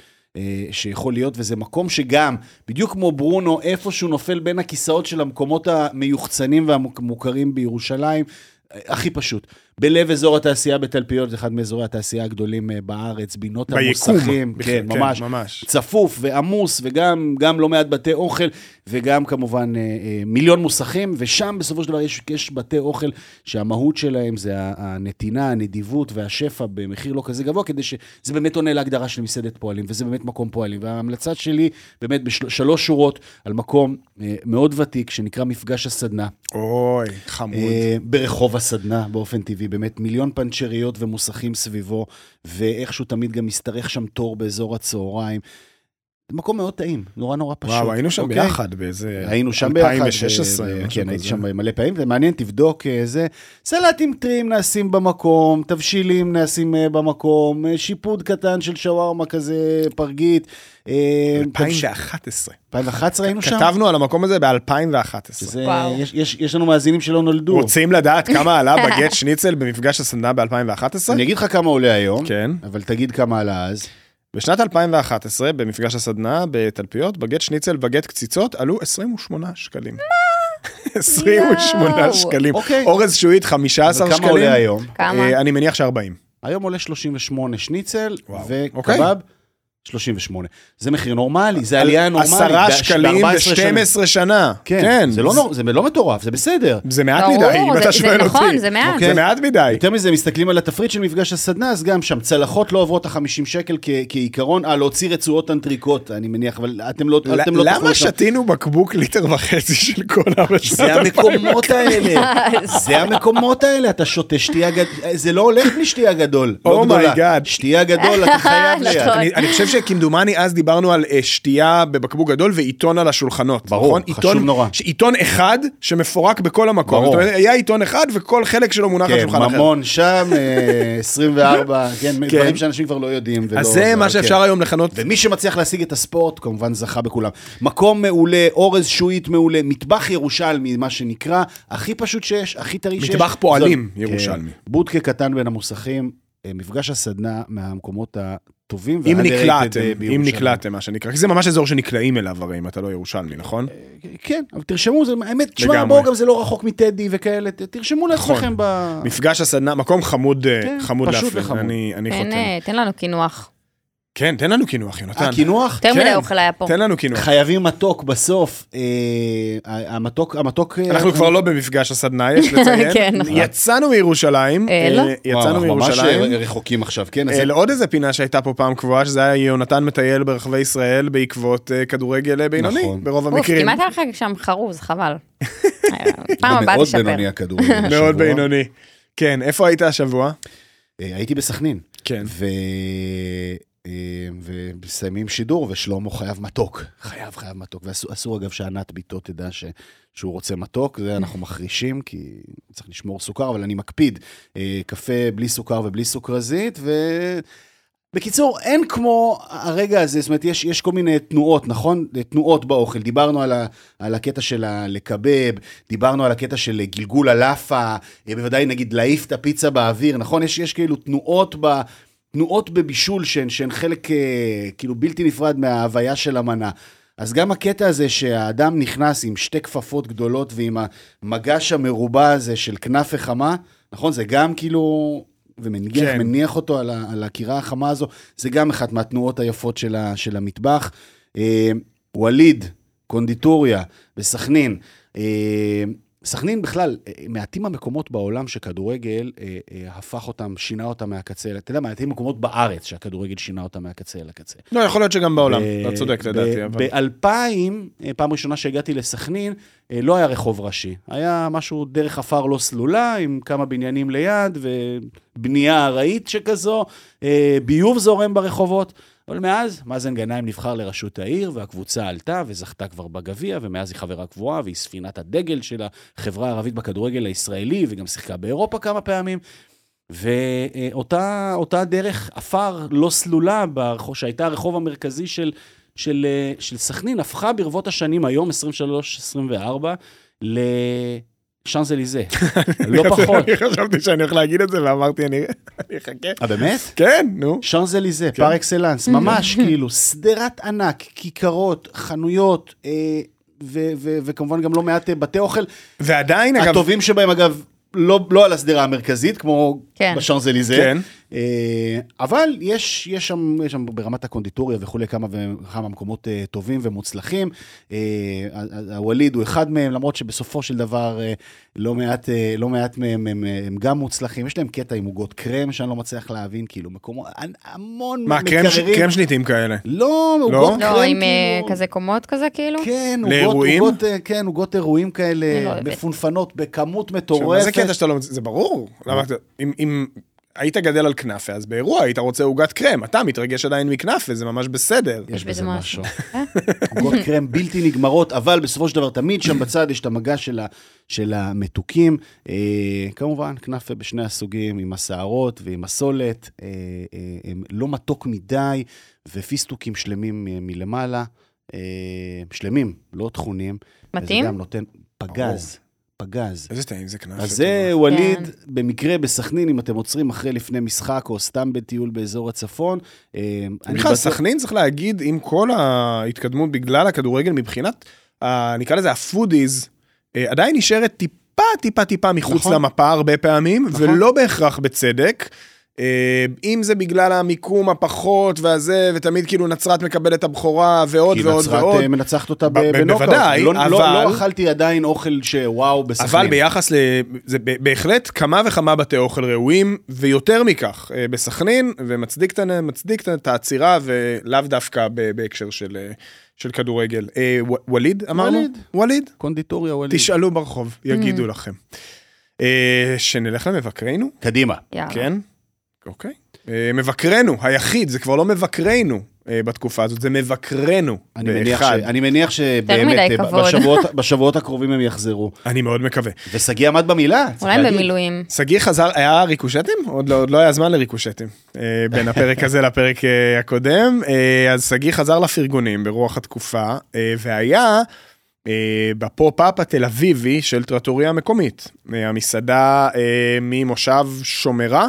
שיכול להיות, וזה מקום שגם, בדיוק כמו ברונו, איפשהו נופל בין הכיסאות של המקומות המיוחצנים והמוכרים בירושלים, הכי פשוט. בלב אזור התעשייה בתלפיות, זה אחד מאזורי התעשייה הגדולים אה, בארץ, בינות ביקום. המוסכים, בכלל, כן, ממש, ממש. צפוף ועמוס, וגם גם לא מעט בתי אוכל, וגם כמובן אה, אה, מיליון מוסכים, ושם בסופו של דבר יש, יש בתי אוכל שהמהות שלהם זה הנתינה, הנדיבות והשפע במחיר לא כזה גבוה, כדי שזה באמת עונה להגדרה של מסעדת פועלים, וזה באמת מקום פועלים. וההמלצה שלי, באמת בשלוש שורות, על מקום אה, מאוד ותיק, שנקרא מפגש הסדנה. אוי, חמוד. ברחוב הסדנה באופן טבעי, באמת מיליון פנצ'ריות ומוסכים סביבו, ואיכשהו תמיד גם משתרך שם תור באזור הצהריים. זה מקום מאוד טעים, נורא נורא פשוט. וואו, היינו שם אוקיי? ביחד באיזה... היינו שם ביחד. 2016. ו- משהו כן, הייתי. שם מלא פעמים, זה מעניין, תבדוק אה, זה. סלטים טריים נעשים במקום, תבשילים נעשים אה, במקום, אה, שיפוד קטן של שווארמה כזה, פרגית. אה, תבש- 2011. 2011 היינו שם? כתבנו על המקום הזה ב-2011. שזה- וואו. יש- יש יש לנו מאזינים שלא נולדו. רוצים לדעת כמה עלה בגט שניצל במפגש הסנדנה ב-2011? אני אגיד לך כמה עולה היום, כן. אבל תגיד כמה עלה אז. בשנת 2011, במפגש הסדנה בתלפיות, בגט שניצל בגט קציצות עלו 28 שקלים. מה? 28 יואו. שקלים. אוקיי. אורז שועית 15 אבל שקלים. כמה עולה היום? כמה? אה, אני מניח ש-40. היום עולה 38 שניצל, אוקיי. 38. זה מחיר נורמלי, זה עלייה נורמלית. 10 ב- שקלים ב- 14 שנה. ב-12 שנה. כן, זה לא נור- זה לא מטורף, זה בסדר. זה מעט ברור, מדי, אם זה- אתה שואל אותי. נכון, זה מעט. זה מעט מדי. יותר מזה, מסתכלים על התפריט של מפגש הסדנה, אז גם שם צלחות לא עוברות ה-50 שקל כ- כעיקרון, אה, להוציא רצועות אנטריקוט, אני מניח, אבל אתם לא אתם לא למה. שתינו בקבוק ליטר וחצי של קולה בשנת זה המקומות האלה, זה המקומות האלה, אתה שותה שתייה גדול, זה לא הולך בלי שתייה גדול, לא Oh גדולה. שתייה גדול, אתה חייב ליד. נכון. אני, אני חושב שכמדומני אז דיברנו על אה, שתייה בבקבוק גדול ועיתון על השולחנות. ברור, נכון? חשוב עיתון, נורא. עיתון אחד שמפורק בכל המקום. ברור. זאת אומרת, היה עיתון אחד וכל חלק שלו מונח על כן, שולחן אחר. ממון שם, אה, 24, כן, כן. דברים שאנשים כבר לא יודעים. ולא- אז זה מה כן. שאפשר היום לכנות. ומי שמצליח להשיג את הספורט, כמובן זכה בכולם. מקום מעולה, אורז שועית מעולה, מטבח ירושלמי, מה שנקרא, הכי פשוט שיש, הכי טרי שיש. מטבח פועלים זו- ירושלמי. כן. בודקה קטן בין המוסכים, אה, מפגש הסדנה מהמקומות טובים. אם נקלעתם, אה, אם בירושלים. נקלעתם, מה שנקרא, כי זה ממש אזור שנקלעים אליו הרי, אם אתה לא ירושלמי, נכון? כן, אבל תרשמו, זה, האמת, תשמע. בואו, גם זה לא רחוק מטדי וכאלה, תרשמו לעצמכם ב... מפגש הסדנה, מקום חמוד, אה, כן, חמוד פשוט להפליא, וחמוד. אני חותם. אה, תן לנו קינוח. כן, תן לנו קינוח, יונתן. אה, קינוח? יותר מדי כן. אוכל היה פה. תן לנו קינוח. חייבים מתוק בסוף. אה, המתוק, המתוק... אה, אנחנו כבר לא במפגש הסדנה, יש לציין. כן, נכון. יצאנו מירושלים. אה, וואו, יצאנו אנחנו ממש מירושלים. אה, רחוקים עכשיו, כן? אז אה, לעוד איזה פינה שהייתה פה פעם קבועה, שזה היה יונתן מטייל ברחבי ישראל בעקבות אה, כדורגל אה, בינוני, נכון. ברוב אוף, המקרים. כמעט היה לך שם חרוז, חבל. אה, פעם הבאה מאוד תשפר. בינוני הכדורגל. מאוד בינוני. כן, איפה היית השבוע? אה, הייתי בסכנין. כן. אה, ומסיימים שידור, ושלמה חייב מתוק. חייב, חייב מתוק. ואסור, אגב, שענת ביתו תדע ש... שהוא רוצה מתוק, זה אנחנו מחרישים, כי צריך לשמור סוכר, אבל אני מקפיד. אה, קפה בלי סוכר ובלי סוכרזית, ו... בקיצור, אין כמו הרגע הזה, זאת אומרת, יש, יש כל מיני תנועות, נכון? תנועות באוכל. דיברנו על, ה, על הקטע של הלקבב, דיברנו על הקטע של גלגול הלאפה, אה, בוודאי נגיד להעיף את הפיצה באוויר, נכון? יש, יש כאילו תנועות ב... תנועות בבישול שהן, שהן חלק אה, כאילו בלתי נפרד מההוויה של המנה. אז גם הקטע הזה שהאדם נכנס עם שתי כפפות גדולות ועם המגש המרובע הזה של כנאפה חמה, נכון? זה גם כאילו... ומניח. כן. מניח אותו על, ה, על הקירה החמה הזו, זה גם אחת מהתנועות היפות של, ה, של המטבח. אה, ווליד, קונדיטוריה, בסכנין. אה, סכנין בכלל, אה, מעטים המקומות בעולם שכדורגל אה, אה, הפך אותם, שינה אותם מהקצה, אתה יודע, מעטים מקומות בארץ שהכדורגל שינה אותם מהקצה אל הקצה. לא, יכול להיות שגם בעולם, אתה צודק לדעתי, אבל... ב-2000, אה, פעם ראשונה שהגעתי לסכנין, לא היה רחוב ראשי. היה משהו דרך עפר לא סלולה, עם כמה בניינים ליד, ובנייה ארעית שכזו, אה, ביוב זורם ברחובות. אבל מאז, מאזן גנאים נבחר לראשות העיר, והקבוצה עלתה וזכתה כבר בגביע, ומאז היא חברה קבועה, והיא ספינת הדגל של החברה הערבית בכדורגל הישראלי, וגם שיחקה באירופה כמה פעמים. ואותה אותה דרך עפר לא סלולה, שהייתה הרחוב המרכזי של, של, אה, של סכנין, הפכה ברבות השנים, היום, 23-24, לשאנזליזה. לא פחות. אני חשבתי שאני הולך להגיד את זה ואמרתי, אני אני אחכה. אה, באמת? כן, נו. שאנזליזה, פר אקסלנס, ממש כאילו, שדרת ענק, כיכרות, חנויות, אה, ו- ו- וכמובן גם לא מעט אה, בתי אוכל. ועדיין, אגב, הטובים שבהם, אגב, לא, לא על השדרה המרכזית, כמו כן. בשאנזליזה. אה, אבל יש, יש, שם, יש שם ברמת הקונדיטוריה וכולי כמה וכמה מקומות אה, טובים ומוצלחים. אה, הווליד הוא אחד מהם, למרות שבסופו של דבר אה, לא מעט, אה, לא מעט מהם הם, אה, הם גם מוצלחים. יש להם קטע עם עוגות קרם שאני לא מצליח להבין, כאילו מקומות, המון מה, מקררים. קרם שניטים כאלה. לא, עוגות קרם, לא, עם אה, כאילו... כזה קומות כזה כאילו? כן, עוגות, לאירועים? עוגות, אה, כן, עוגות אירועים כאלה, לא. מפונפנות בכמות מטורפת. מה זה קטע שאתה לא... זה ברור. למה אתה... אם- אם היית גדל על כנאפה, אז באירוע היית רוצה עוגת קרם. אתה מתרגש עדיין מכנאפה, זה ממש בסדר. יש בזה משהו. אה? עוגות קרם בלתי נגמרות, אבל בסופו של דבר תמיד שם בצד יש את המגע של, ה, של המתוקים. אה, כמובן, כנאפה בשני הסוגים, עם השערות ועם הסולת. אה, אה, הם לא מתוק מדי, ופיסטוקים שלמים אה, מלמעלה. אה, שלמים, לא טחונים. מתאים? וזה גם נותן פגז, פגז. איזה טעים זה כנאפה. אז זה. ווליד, כן. במקרה בסכנין, אם אתם עוצרים אחרי לפני משחק, או סתם בטיול באזור הצפון. אה, אני בכלל, בטוח- סכנין צריך להגיד, עם כל ההתקדמות בגלל הכדורגל, מבחינת, ה- נקרא לזה ה foodies, אה, עדיין נשארת טיפה, טיפה, טיפה מחוץ נכון. למפה הרבה פעמים, נכון. ולא בהכרח בצדק. אה, אם זה בגלל המיקום הפחות והזה, ותמיד כאילו נצרת מקבלת את הבכורה ועוד כי ועוד נצרת ועוד. אה, מנצחת אותה בנוקאוט. בוודאי, לא, לא, אבל- לא אכלתי עדיין אוכל שוואו בסכנין. אבל ביחס ל... זה בהחלט כמה וכמה בתי אוכל ראויים, ויותר מכך, אה, בסכנין, ומצדיק את ה- מצדיק את העצירה, ולאו דווקא ב- בהקשר של, של כדורגל. אה, ו- ווליד אמרנו? ווליד. ווליד? קונדיטוריה ווליד. תשאלו ברחוב, יגידו לכם. אה, שנלך למבקרינו, קדימה. יאללה. כן? אוקיי. אה, מבקרנו, היחיד, זה כבר לא מבקרנו אה, בתקופה הזאת, זה מבקרנו. אני מניח, ש... אני מניח שבאמת, אה. בשבועות, בשבועות הקרובים הם יחזרו. אני מאוד מקווה. ושגיא עמד במילה. אולי. במילואים. שגיא חזר, היה ריקושטים? עוד לא, עוד לא היה זמן לריקושטים. אה, בין הפרק הזה לפרק אה, הקודם. אה, אז שגיא חזר לפרגונים ברוח התקופה, אה, והיה אה, ב pop-up התל אביבי של טרטוריה המקומית. אה, המסעדה אה, ממושב שומרה,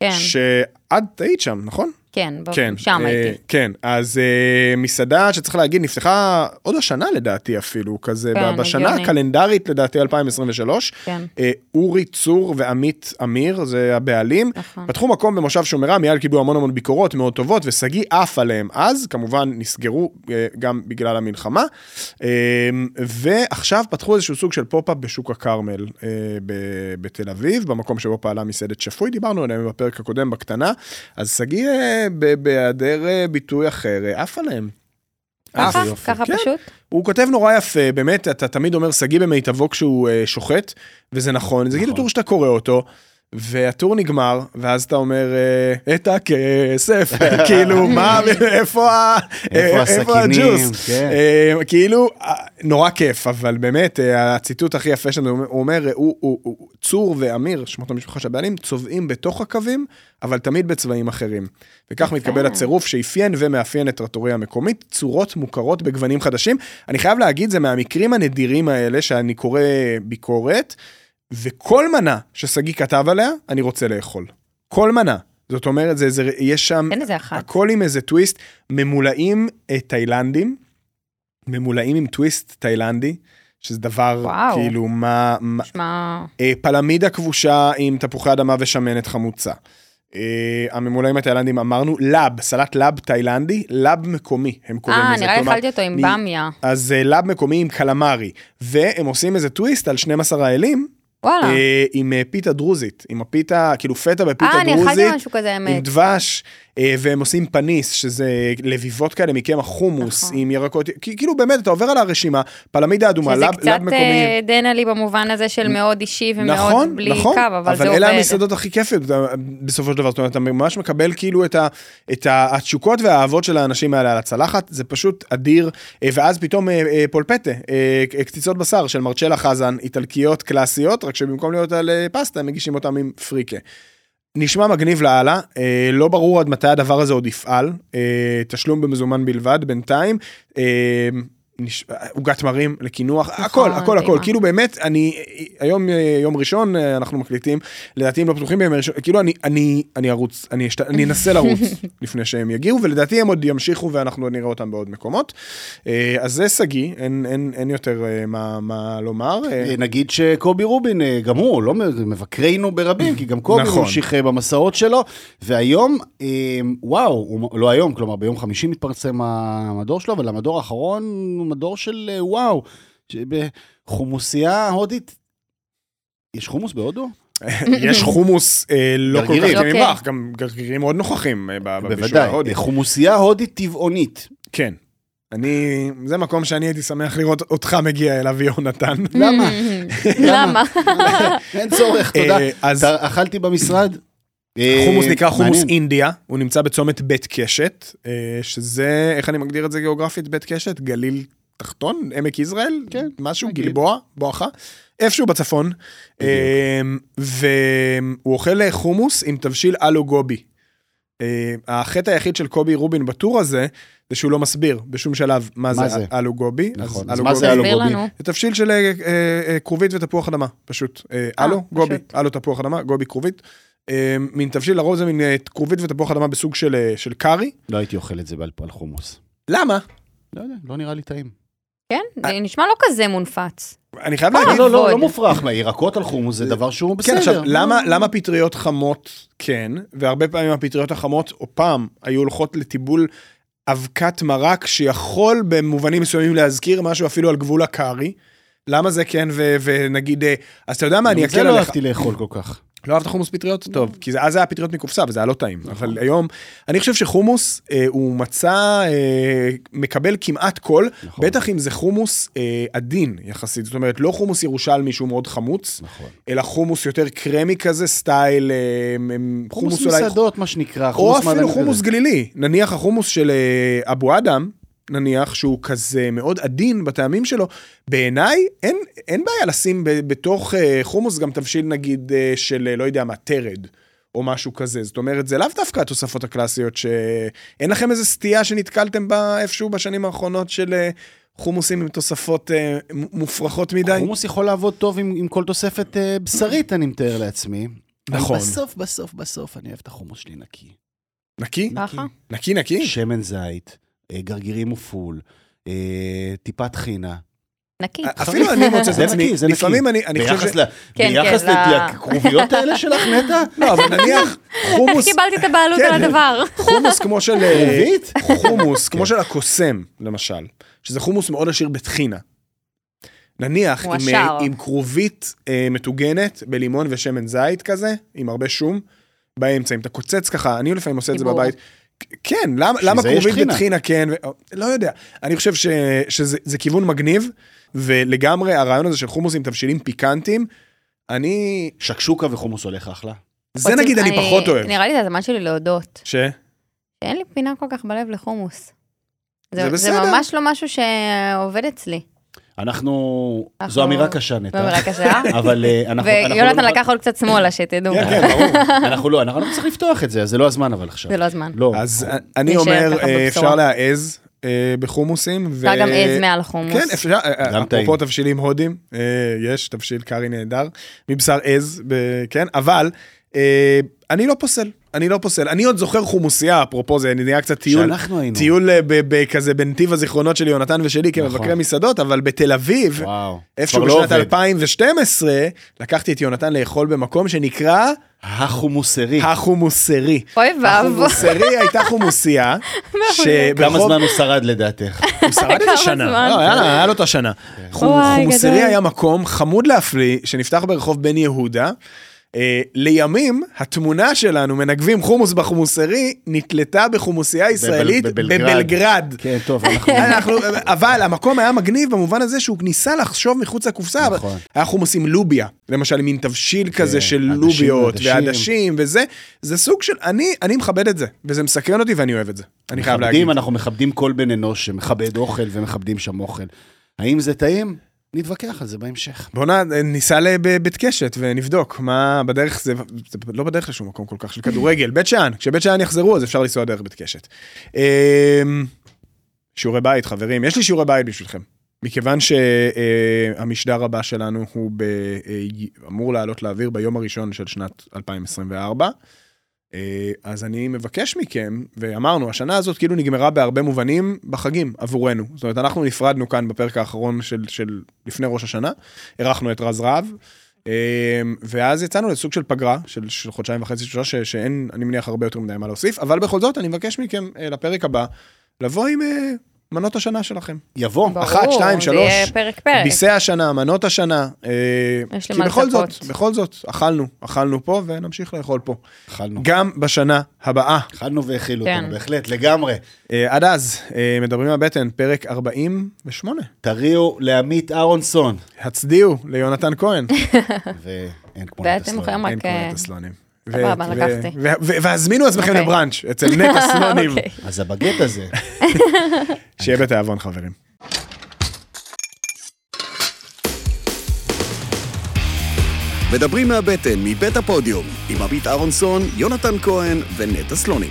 כן. שאת היית שם, נכון? כן, כן, שם אה, הייתי. כן, אז אה, מסעדה שצריך להגיד, נפתחה עוד השנה לדעתי אפילו, כזה, כן, בשנה הגיוני. הקלנדרית לדעתי 2023. כן. אה, אורי צור ועמית אמיר, זה הבעלים. נכון. פתחו מקום במושב שומרה, מיד קיבלו המון המון ביקורות מאוד טובות, ושגיא עף עליהם אז, כמובן נסגרו אה, גם בגלל המלחמה. אה, ועכשיו פתחו איזשהו סוג של pop-up בשוק הכרמל אה, ב- בתל אביב, במקום שבו פעלה מסעדת שפוי, דיברנו עליהם בפרק הקודם בקטנה. אז שגיא, אה, בהיעדר אה, ביטוי אחר, אה, עף עליהם. ככה? עף. ככה כן. פשוט? הוא כותב נורא יפה, באמת, אתה תמיד אומר שגיא במיטבו כשהוא אה, שוחט, וזה נכון, זה כאילו טור שאתה קורא אותו, והטור נגמר, ואז אתה אומר, אה, את הכסף, כאילו, מה, איפה ה- איפה אה, הג'וס? כן. אה, כאילו, נורא כיף, אבל באמת, הציטוט הכי יפה שלנו, הוא אומר- צור ואמיר, שמות המשפחה של הבעלים, צובעים בתוך הקווים, אבל תמיד בצבעים אחרים. וכך מתקבל הצירוף שאפיין ומאפיין את טרטוריה המקומית, צורות מוכרות בגוונים חדשים. אני חייב להגיד, זה מהמקרים הנדירים האלה שאני קורא ביקורת, וכל מנה ששגיא כתב עליה, אני רוצה לאכול. כל מנה. זאת אומרת, זה, זה, יש שם... תן איזה אחת. הכל עם איזה טוויסט, ממולאים אה, תאילנדים, ממולאים עם טוויסט תאילנדי, שזה דבר וואו. כאילו מה... נשמע... אה, פלמידה כבושה עם תפוחי אדמה ושמנת חמוצה. אה, הממולאים התאילנדים אמרנו, לאב, סלט לאב תאילנדי, לאב מקומי, הם קוראים אה, לזה. נראה לי אכלתי אותו עם מ- במיה. אז אה, לאב מקומי עם קלמרי, והם עושים איזה טוויסט על 12 האלים, וואלה. אה, עם אה, פיתה דרוזית, עם הפיתה, כאילו פטה בפיתה אה, אני אכלתי דרוזית, משהו כזה, עם האמת. דבש, והם עושים פניס, שזה לביבות כאלה מקמח חומוס, נכון. עם ירקות, כאילו באמת, אתה עובר על הרשימה, פלמידה אדומה, שזה לאב קצת לאב מקומי. אה, דנלי במובן הזה של מאוד אישי ומאוד נכון, בלי נכון, קו, אבל זה עובד. אלה המסעדות הכי כיפיות בסופו של דבר, זאת אומרת, אתה ממש מקבל כאילו את, ה, את התשוקות והאהבות של האנשים האלה על הצלחת, זה פשוט אדיר, אה, ואז פתאום אה, אה, פולפטה, אה, קציצות בשר של מרצ'לה חזן, איטלקיות קלאסיות, רק שבמקום להיות על אה, פסטה, הם מגישים אותם עם פריקה. נשמע מגניב לאללה, אה, לא ברור עד מתי הדבר הזה עוד יפעל, אה, תשלום במזומן בלבד בינתיים. אה, עוגת מרים לקינוח, הכל, הכל, הכל, מדהימה. כאילו באמת, אני, היום אה, יום ראשון, אה, אנחנו מקליטים, לדעתי הם לא פתוחים בימי ראשון, כאילו אני, אני, אני ארוץ, אני, אשת, אני אנסה לרוץ לפני שהם יגיעו, ולדעתי הם עוד ימשיכו ואנחנו עוד נראה אותם בעוד מקומות. אה, אז זה שגיא, אין, אין, אין יותר מה, מה לומר. נגיד שקובי רובין, גם הוא, לא מבקרינו ברבים, כי גם קובי נכון. ממשיך אה, במסעות שלו, והיום, וואו, לא היום, כלומר ביום חמישי מתפרסם המדור שלו, אבל המדור האחרון הוא מדור של אה, וואו, בחומוסייה הודית. יש חומוס בהודו? יש חומוס אה, לא כל כך. טעים אוקיי. גם גרגירים מאוד נוכחים אה, בבישול בוודאי, ההודי. אה, חומוסייה הודית טבעונית. כן. אני, זה מקום שאני הייתי שמח לראות אותך מגיע אליו, יונתן. למה? למה? אין צורך, תודה. אה, אז- אכלתי במשרד. אה, חומוס נקרא חומוס. אינדיה, הוא נמצא בצומת בית קשת, אה, שזה, איך אני מגדיר את זה גיאוגרפית, בית קשת? גליל תחתון? עמק יזרעאל? כן, משהו, נגיד. גלבוע, בואכה, איפשהו בצפון. אה, והוא אוכל חומוס עם תבשיל אלו גובי. אה, החטא היחיד של קובי רובין בטור הזה, זה שהוא לא מסביר בשום שלב מה מה זה זה? אלו גובי. נכון, אז מה זה אלו גובי? זה תבשיל של אה, אה, אה, כרובית ותפוח אדמה, פשוט. אה, אלו, גובי. אלו תפוח אדמה, גובי כרובית. אה, מין תבשיל, לרוב זה מין אה, כרובית ותפוח אדמה בסוג של אה, של קארי. לא הייתי אוכל את זה בעל- על חומוס. למה? לא יודע, לא נראה לי טעים. כן? זה נשמע לא כזה מונפץ. אני חייב אה, להגיד, לא, לא, לא כבוד. מופרך, מה, ירקות על חומוס זה דבר שהוא כן, בסדר. עכשיו, למה, למה פטריות חמות כן, והרבה פעמים הפטריות החמות, או פעם, היו הולכות לטיבול אבקת מרק שיכול במובנים מסוימים להזכיר משהו אפילו על גבול הקארי. למה זה כן, ונגיד, אה, אז אתה יודע מה, אני גם את זה אקל לא עליך. אהבתי לאכול כל כך. לא אהבת חומוס פטריות? טוב, כי זה, אז זה היה פטריות מקופסה וזה היה לא טעים. אבל היום, אני חושב שחומוס אה, הוא מצא, אה, מקבל כמעט כל, נכון. בטח אם זה חומוס אה, עדין יחסית. זאת אומרת, לא חומוס ירושלמי שהוא מאוד חמוץ, נכון. אלא חומוס יותר קרמי כזה, סטייל, אה, חומוס אולי... מסעדות, מה שנקרא. או חומוס אפילו חומוס. גלילי. נניח החומוס של אה, אבו אדם, נניח שהוא כזה מאוד עדין בטעמים שלו, בעיניי אין, אין בעיה לשים ב, בתוך אה, חומוס גם תבשיל נגיד אה, של אה, לא יודע מה, תרד. או משהו כזה, זאת אומרת, זה לאו דווקא התוספות הקלאסיות שאין לכם איזה סטייה שנתקלתם בה איפשהו בשנים האחרונות של אה, חומוסים עם תוספות אה, מופרכות מדי? חומוס יכול לעבוד טוב עם, עם כל תוספת אה, בשרית, אני מתאר לעצמי. נכון. בסוף, בסוף, בסוף, אני אוהב את החומוס שלי נקי. נקי? ככה. נקי נקי? שמן זית, גרגירים ופול, אה, טיפת חינה. נקי. אפילו אני מוצא את זה עצמי, נקי, זה נקי. לפעמים אני אני חושב ביחס ש... כן, ביחס כן, ל- לכרוביות האלה שלך, נטע? לא, אבל נניח איך חומוס, קיבלתי את הבעלות כן. על הדבר? חומוס כמו של... אה, כרובית? חומוס כמו של הקוסם, למשל, שזה חומוס מאוד עשיר בטחינה. נניח עם. אה, עם כרובית אה, מטוגנת בלימון ושמן זית כזה, עם הרבה שום, באמצע, אם אתה קוצץ ככה, אני לפעמים עושה את זה. בבית. כן, למה, למה טחינה. בטחינה כן, ו... לא יודע. אני חושב ש... שזה זה כיוון מגניב, ולגמרי הרעיון הזה של חומוס עם תבשילים פיקנטיים, אני... שקשוקה וחומוס הולך אחלה. זה נגיד אני פחות אוהב. נראה לי זה הזמן שלי להודות. ש? שאין לי פינה כל כך בלב לחומוס. זה זה בסדר. ממש לא משהו שעובד אצלי. אנחנו... זו אמירה קשה, נטע. אמירה קשה. אבל אה, אנחנו... אנחנו לא ויונתן נוכל- לקח עוד קצת שמאלה, שתדעו. כן, כן, ברור. אנחנו לא, אנחנו לא צריכים לפתוח את זה, זה לא הזמן אבל עכשיו. זה לא הזמן. לא. אז אני נשאר אומר, אה. אפשר להעז אה, בחומוסים. ו- אפשר גם עז מעל החומוס. כן, אפשר, אה, גם טעים. אפרופו תבשילים הודים, אה, יש תבשיל קארי נהדר, מבשר עז, ב- כן, אבל אה, אני לא פוסל, אני לא פוסל. אני עוד זוכר חומוסייה, אפרופו זה נהיה קצת טיול, שאנחנו היינו. טיול אה, כזה בנתיב הזיכרונות של יונתן ושלי כמבקרי נכון. מסעדות, אבל בתל אביב, וואו. איפשהו לא בשנת עובד. 2012, לקחתי את יונתן לאכול במקום שנקרא החומוסרי. החומוסרי. אוי ואבוי. החומוסרי הייתה חומוסייה, כמה זמן הוא שרד לדעתך? הוא שרד איזה שנה? לא, היה היה לו את השנה. חומוסרי. היה מקום חמוד להפליא, שנפתח ברחוב בן יהודה. אה, לימים, התמונה שלנו, מנגבים חומוס בחומוסרי, נתלתה בחומוסייה ישראלית בבלגרד. כן, טוב, אנחנו... אבל המקום היה מגניב במובן הזה שהוא ניסה לחשוב מחוץ לקופסה. אבל נכון. היה חומוס עם לוביה, למשל מין תבשיל כזה של לוביות עדשים. ועדשים וזה, זה סוג של, אני, אני מכבד את זה, וזה מסקרן אותי ואני אוהב את זה. אני חייב להגיד. אנחנו מכבדים כל בן אנוש שמכבד אוכל ומכבדים שם אוכל. האם זה טעים? נתווכח על זה בהמשך. בוא ניסע לבית קשת ונבדוק מה בדרך, זה, זה לא בדרך לשום מקום כל כך של כדורגל, בית שאן, כשבית שאן יחזרו אז אפשר לנסוע דרך בית קשת. אמ, שיעורי בית חברים, יש לי שיעורי בית בשבילכם. מכיוון שהמשדר הבא שלנו הוא ב, אה, אמור לעלות לאוויר ביום הראשון של שנת 2024. אה, אז אני מבקש מכם, ואמרנו, השנה הזאת כאילו נגמרה בהרבה מובנים בחגים עבורנו. זאת אומרת, אנחנו נפרדנו כאן בפרק האחרון של, של לפני ראש השנה, אירחנו את רז רהב, אה, ואז יצאנו לסוג של פגרה של, של חודשיים וחצי, שלושה, שאין, אני מניח, הרבה יותר מדי מה להוסיף, אבל בכל זאת, אני מבקש מכם אה, לפרק הבא, לבוא עם מנות השנה שלכם. יבוא. ברור, אחת, שתיים, זה שלוש. יהיה פרק פרק. ביסי השנה, מנות השנה. אה, יש לי כי מה בכל לצפות. זאת, בכל זאת, אכלנו, אכלנו פה ונמשיך לאכול פה. אכלנו. גם בשנה הבאה. אכלנו והאכילו כן. אותנו, בהחלט, לגמרי. אה, עד אז, אה, מדברים מהבטן, פרק 48. תריעו לעמית אהרונסון. הצדיעו ליונתן כהן. ואין כמו ואתם נטע יכולים סלונים. אין רק... כמו סלונים. סבבה, ו- לקחתי. ו- ו- והזמינו עצמכם אוקיי. לבראנץ' אצל נטע סלונים. אוקיי. אז הבגט הזה, שיהיה בתיאבון חברים. מדברים מהבטן, מבית הפודיום, עם עמית אהרונסון, יונתן כהן ונטע סלונים.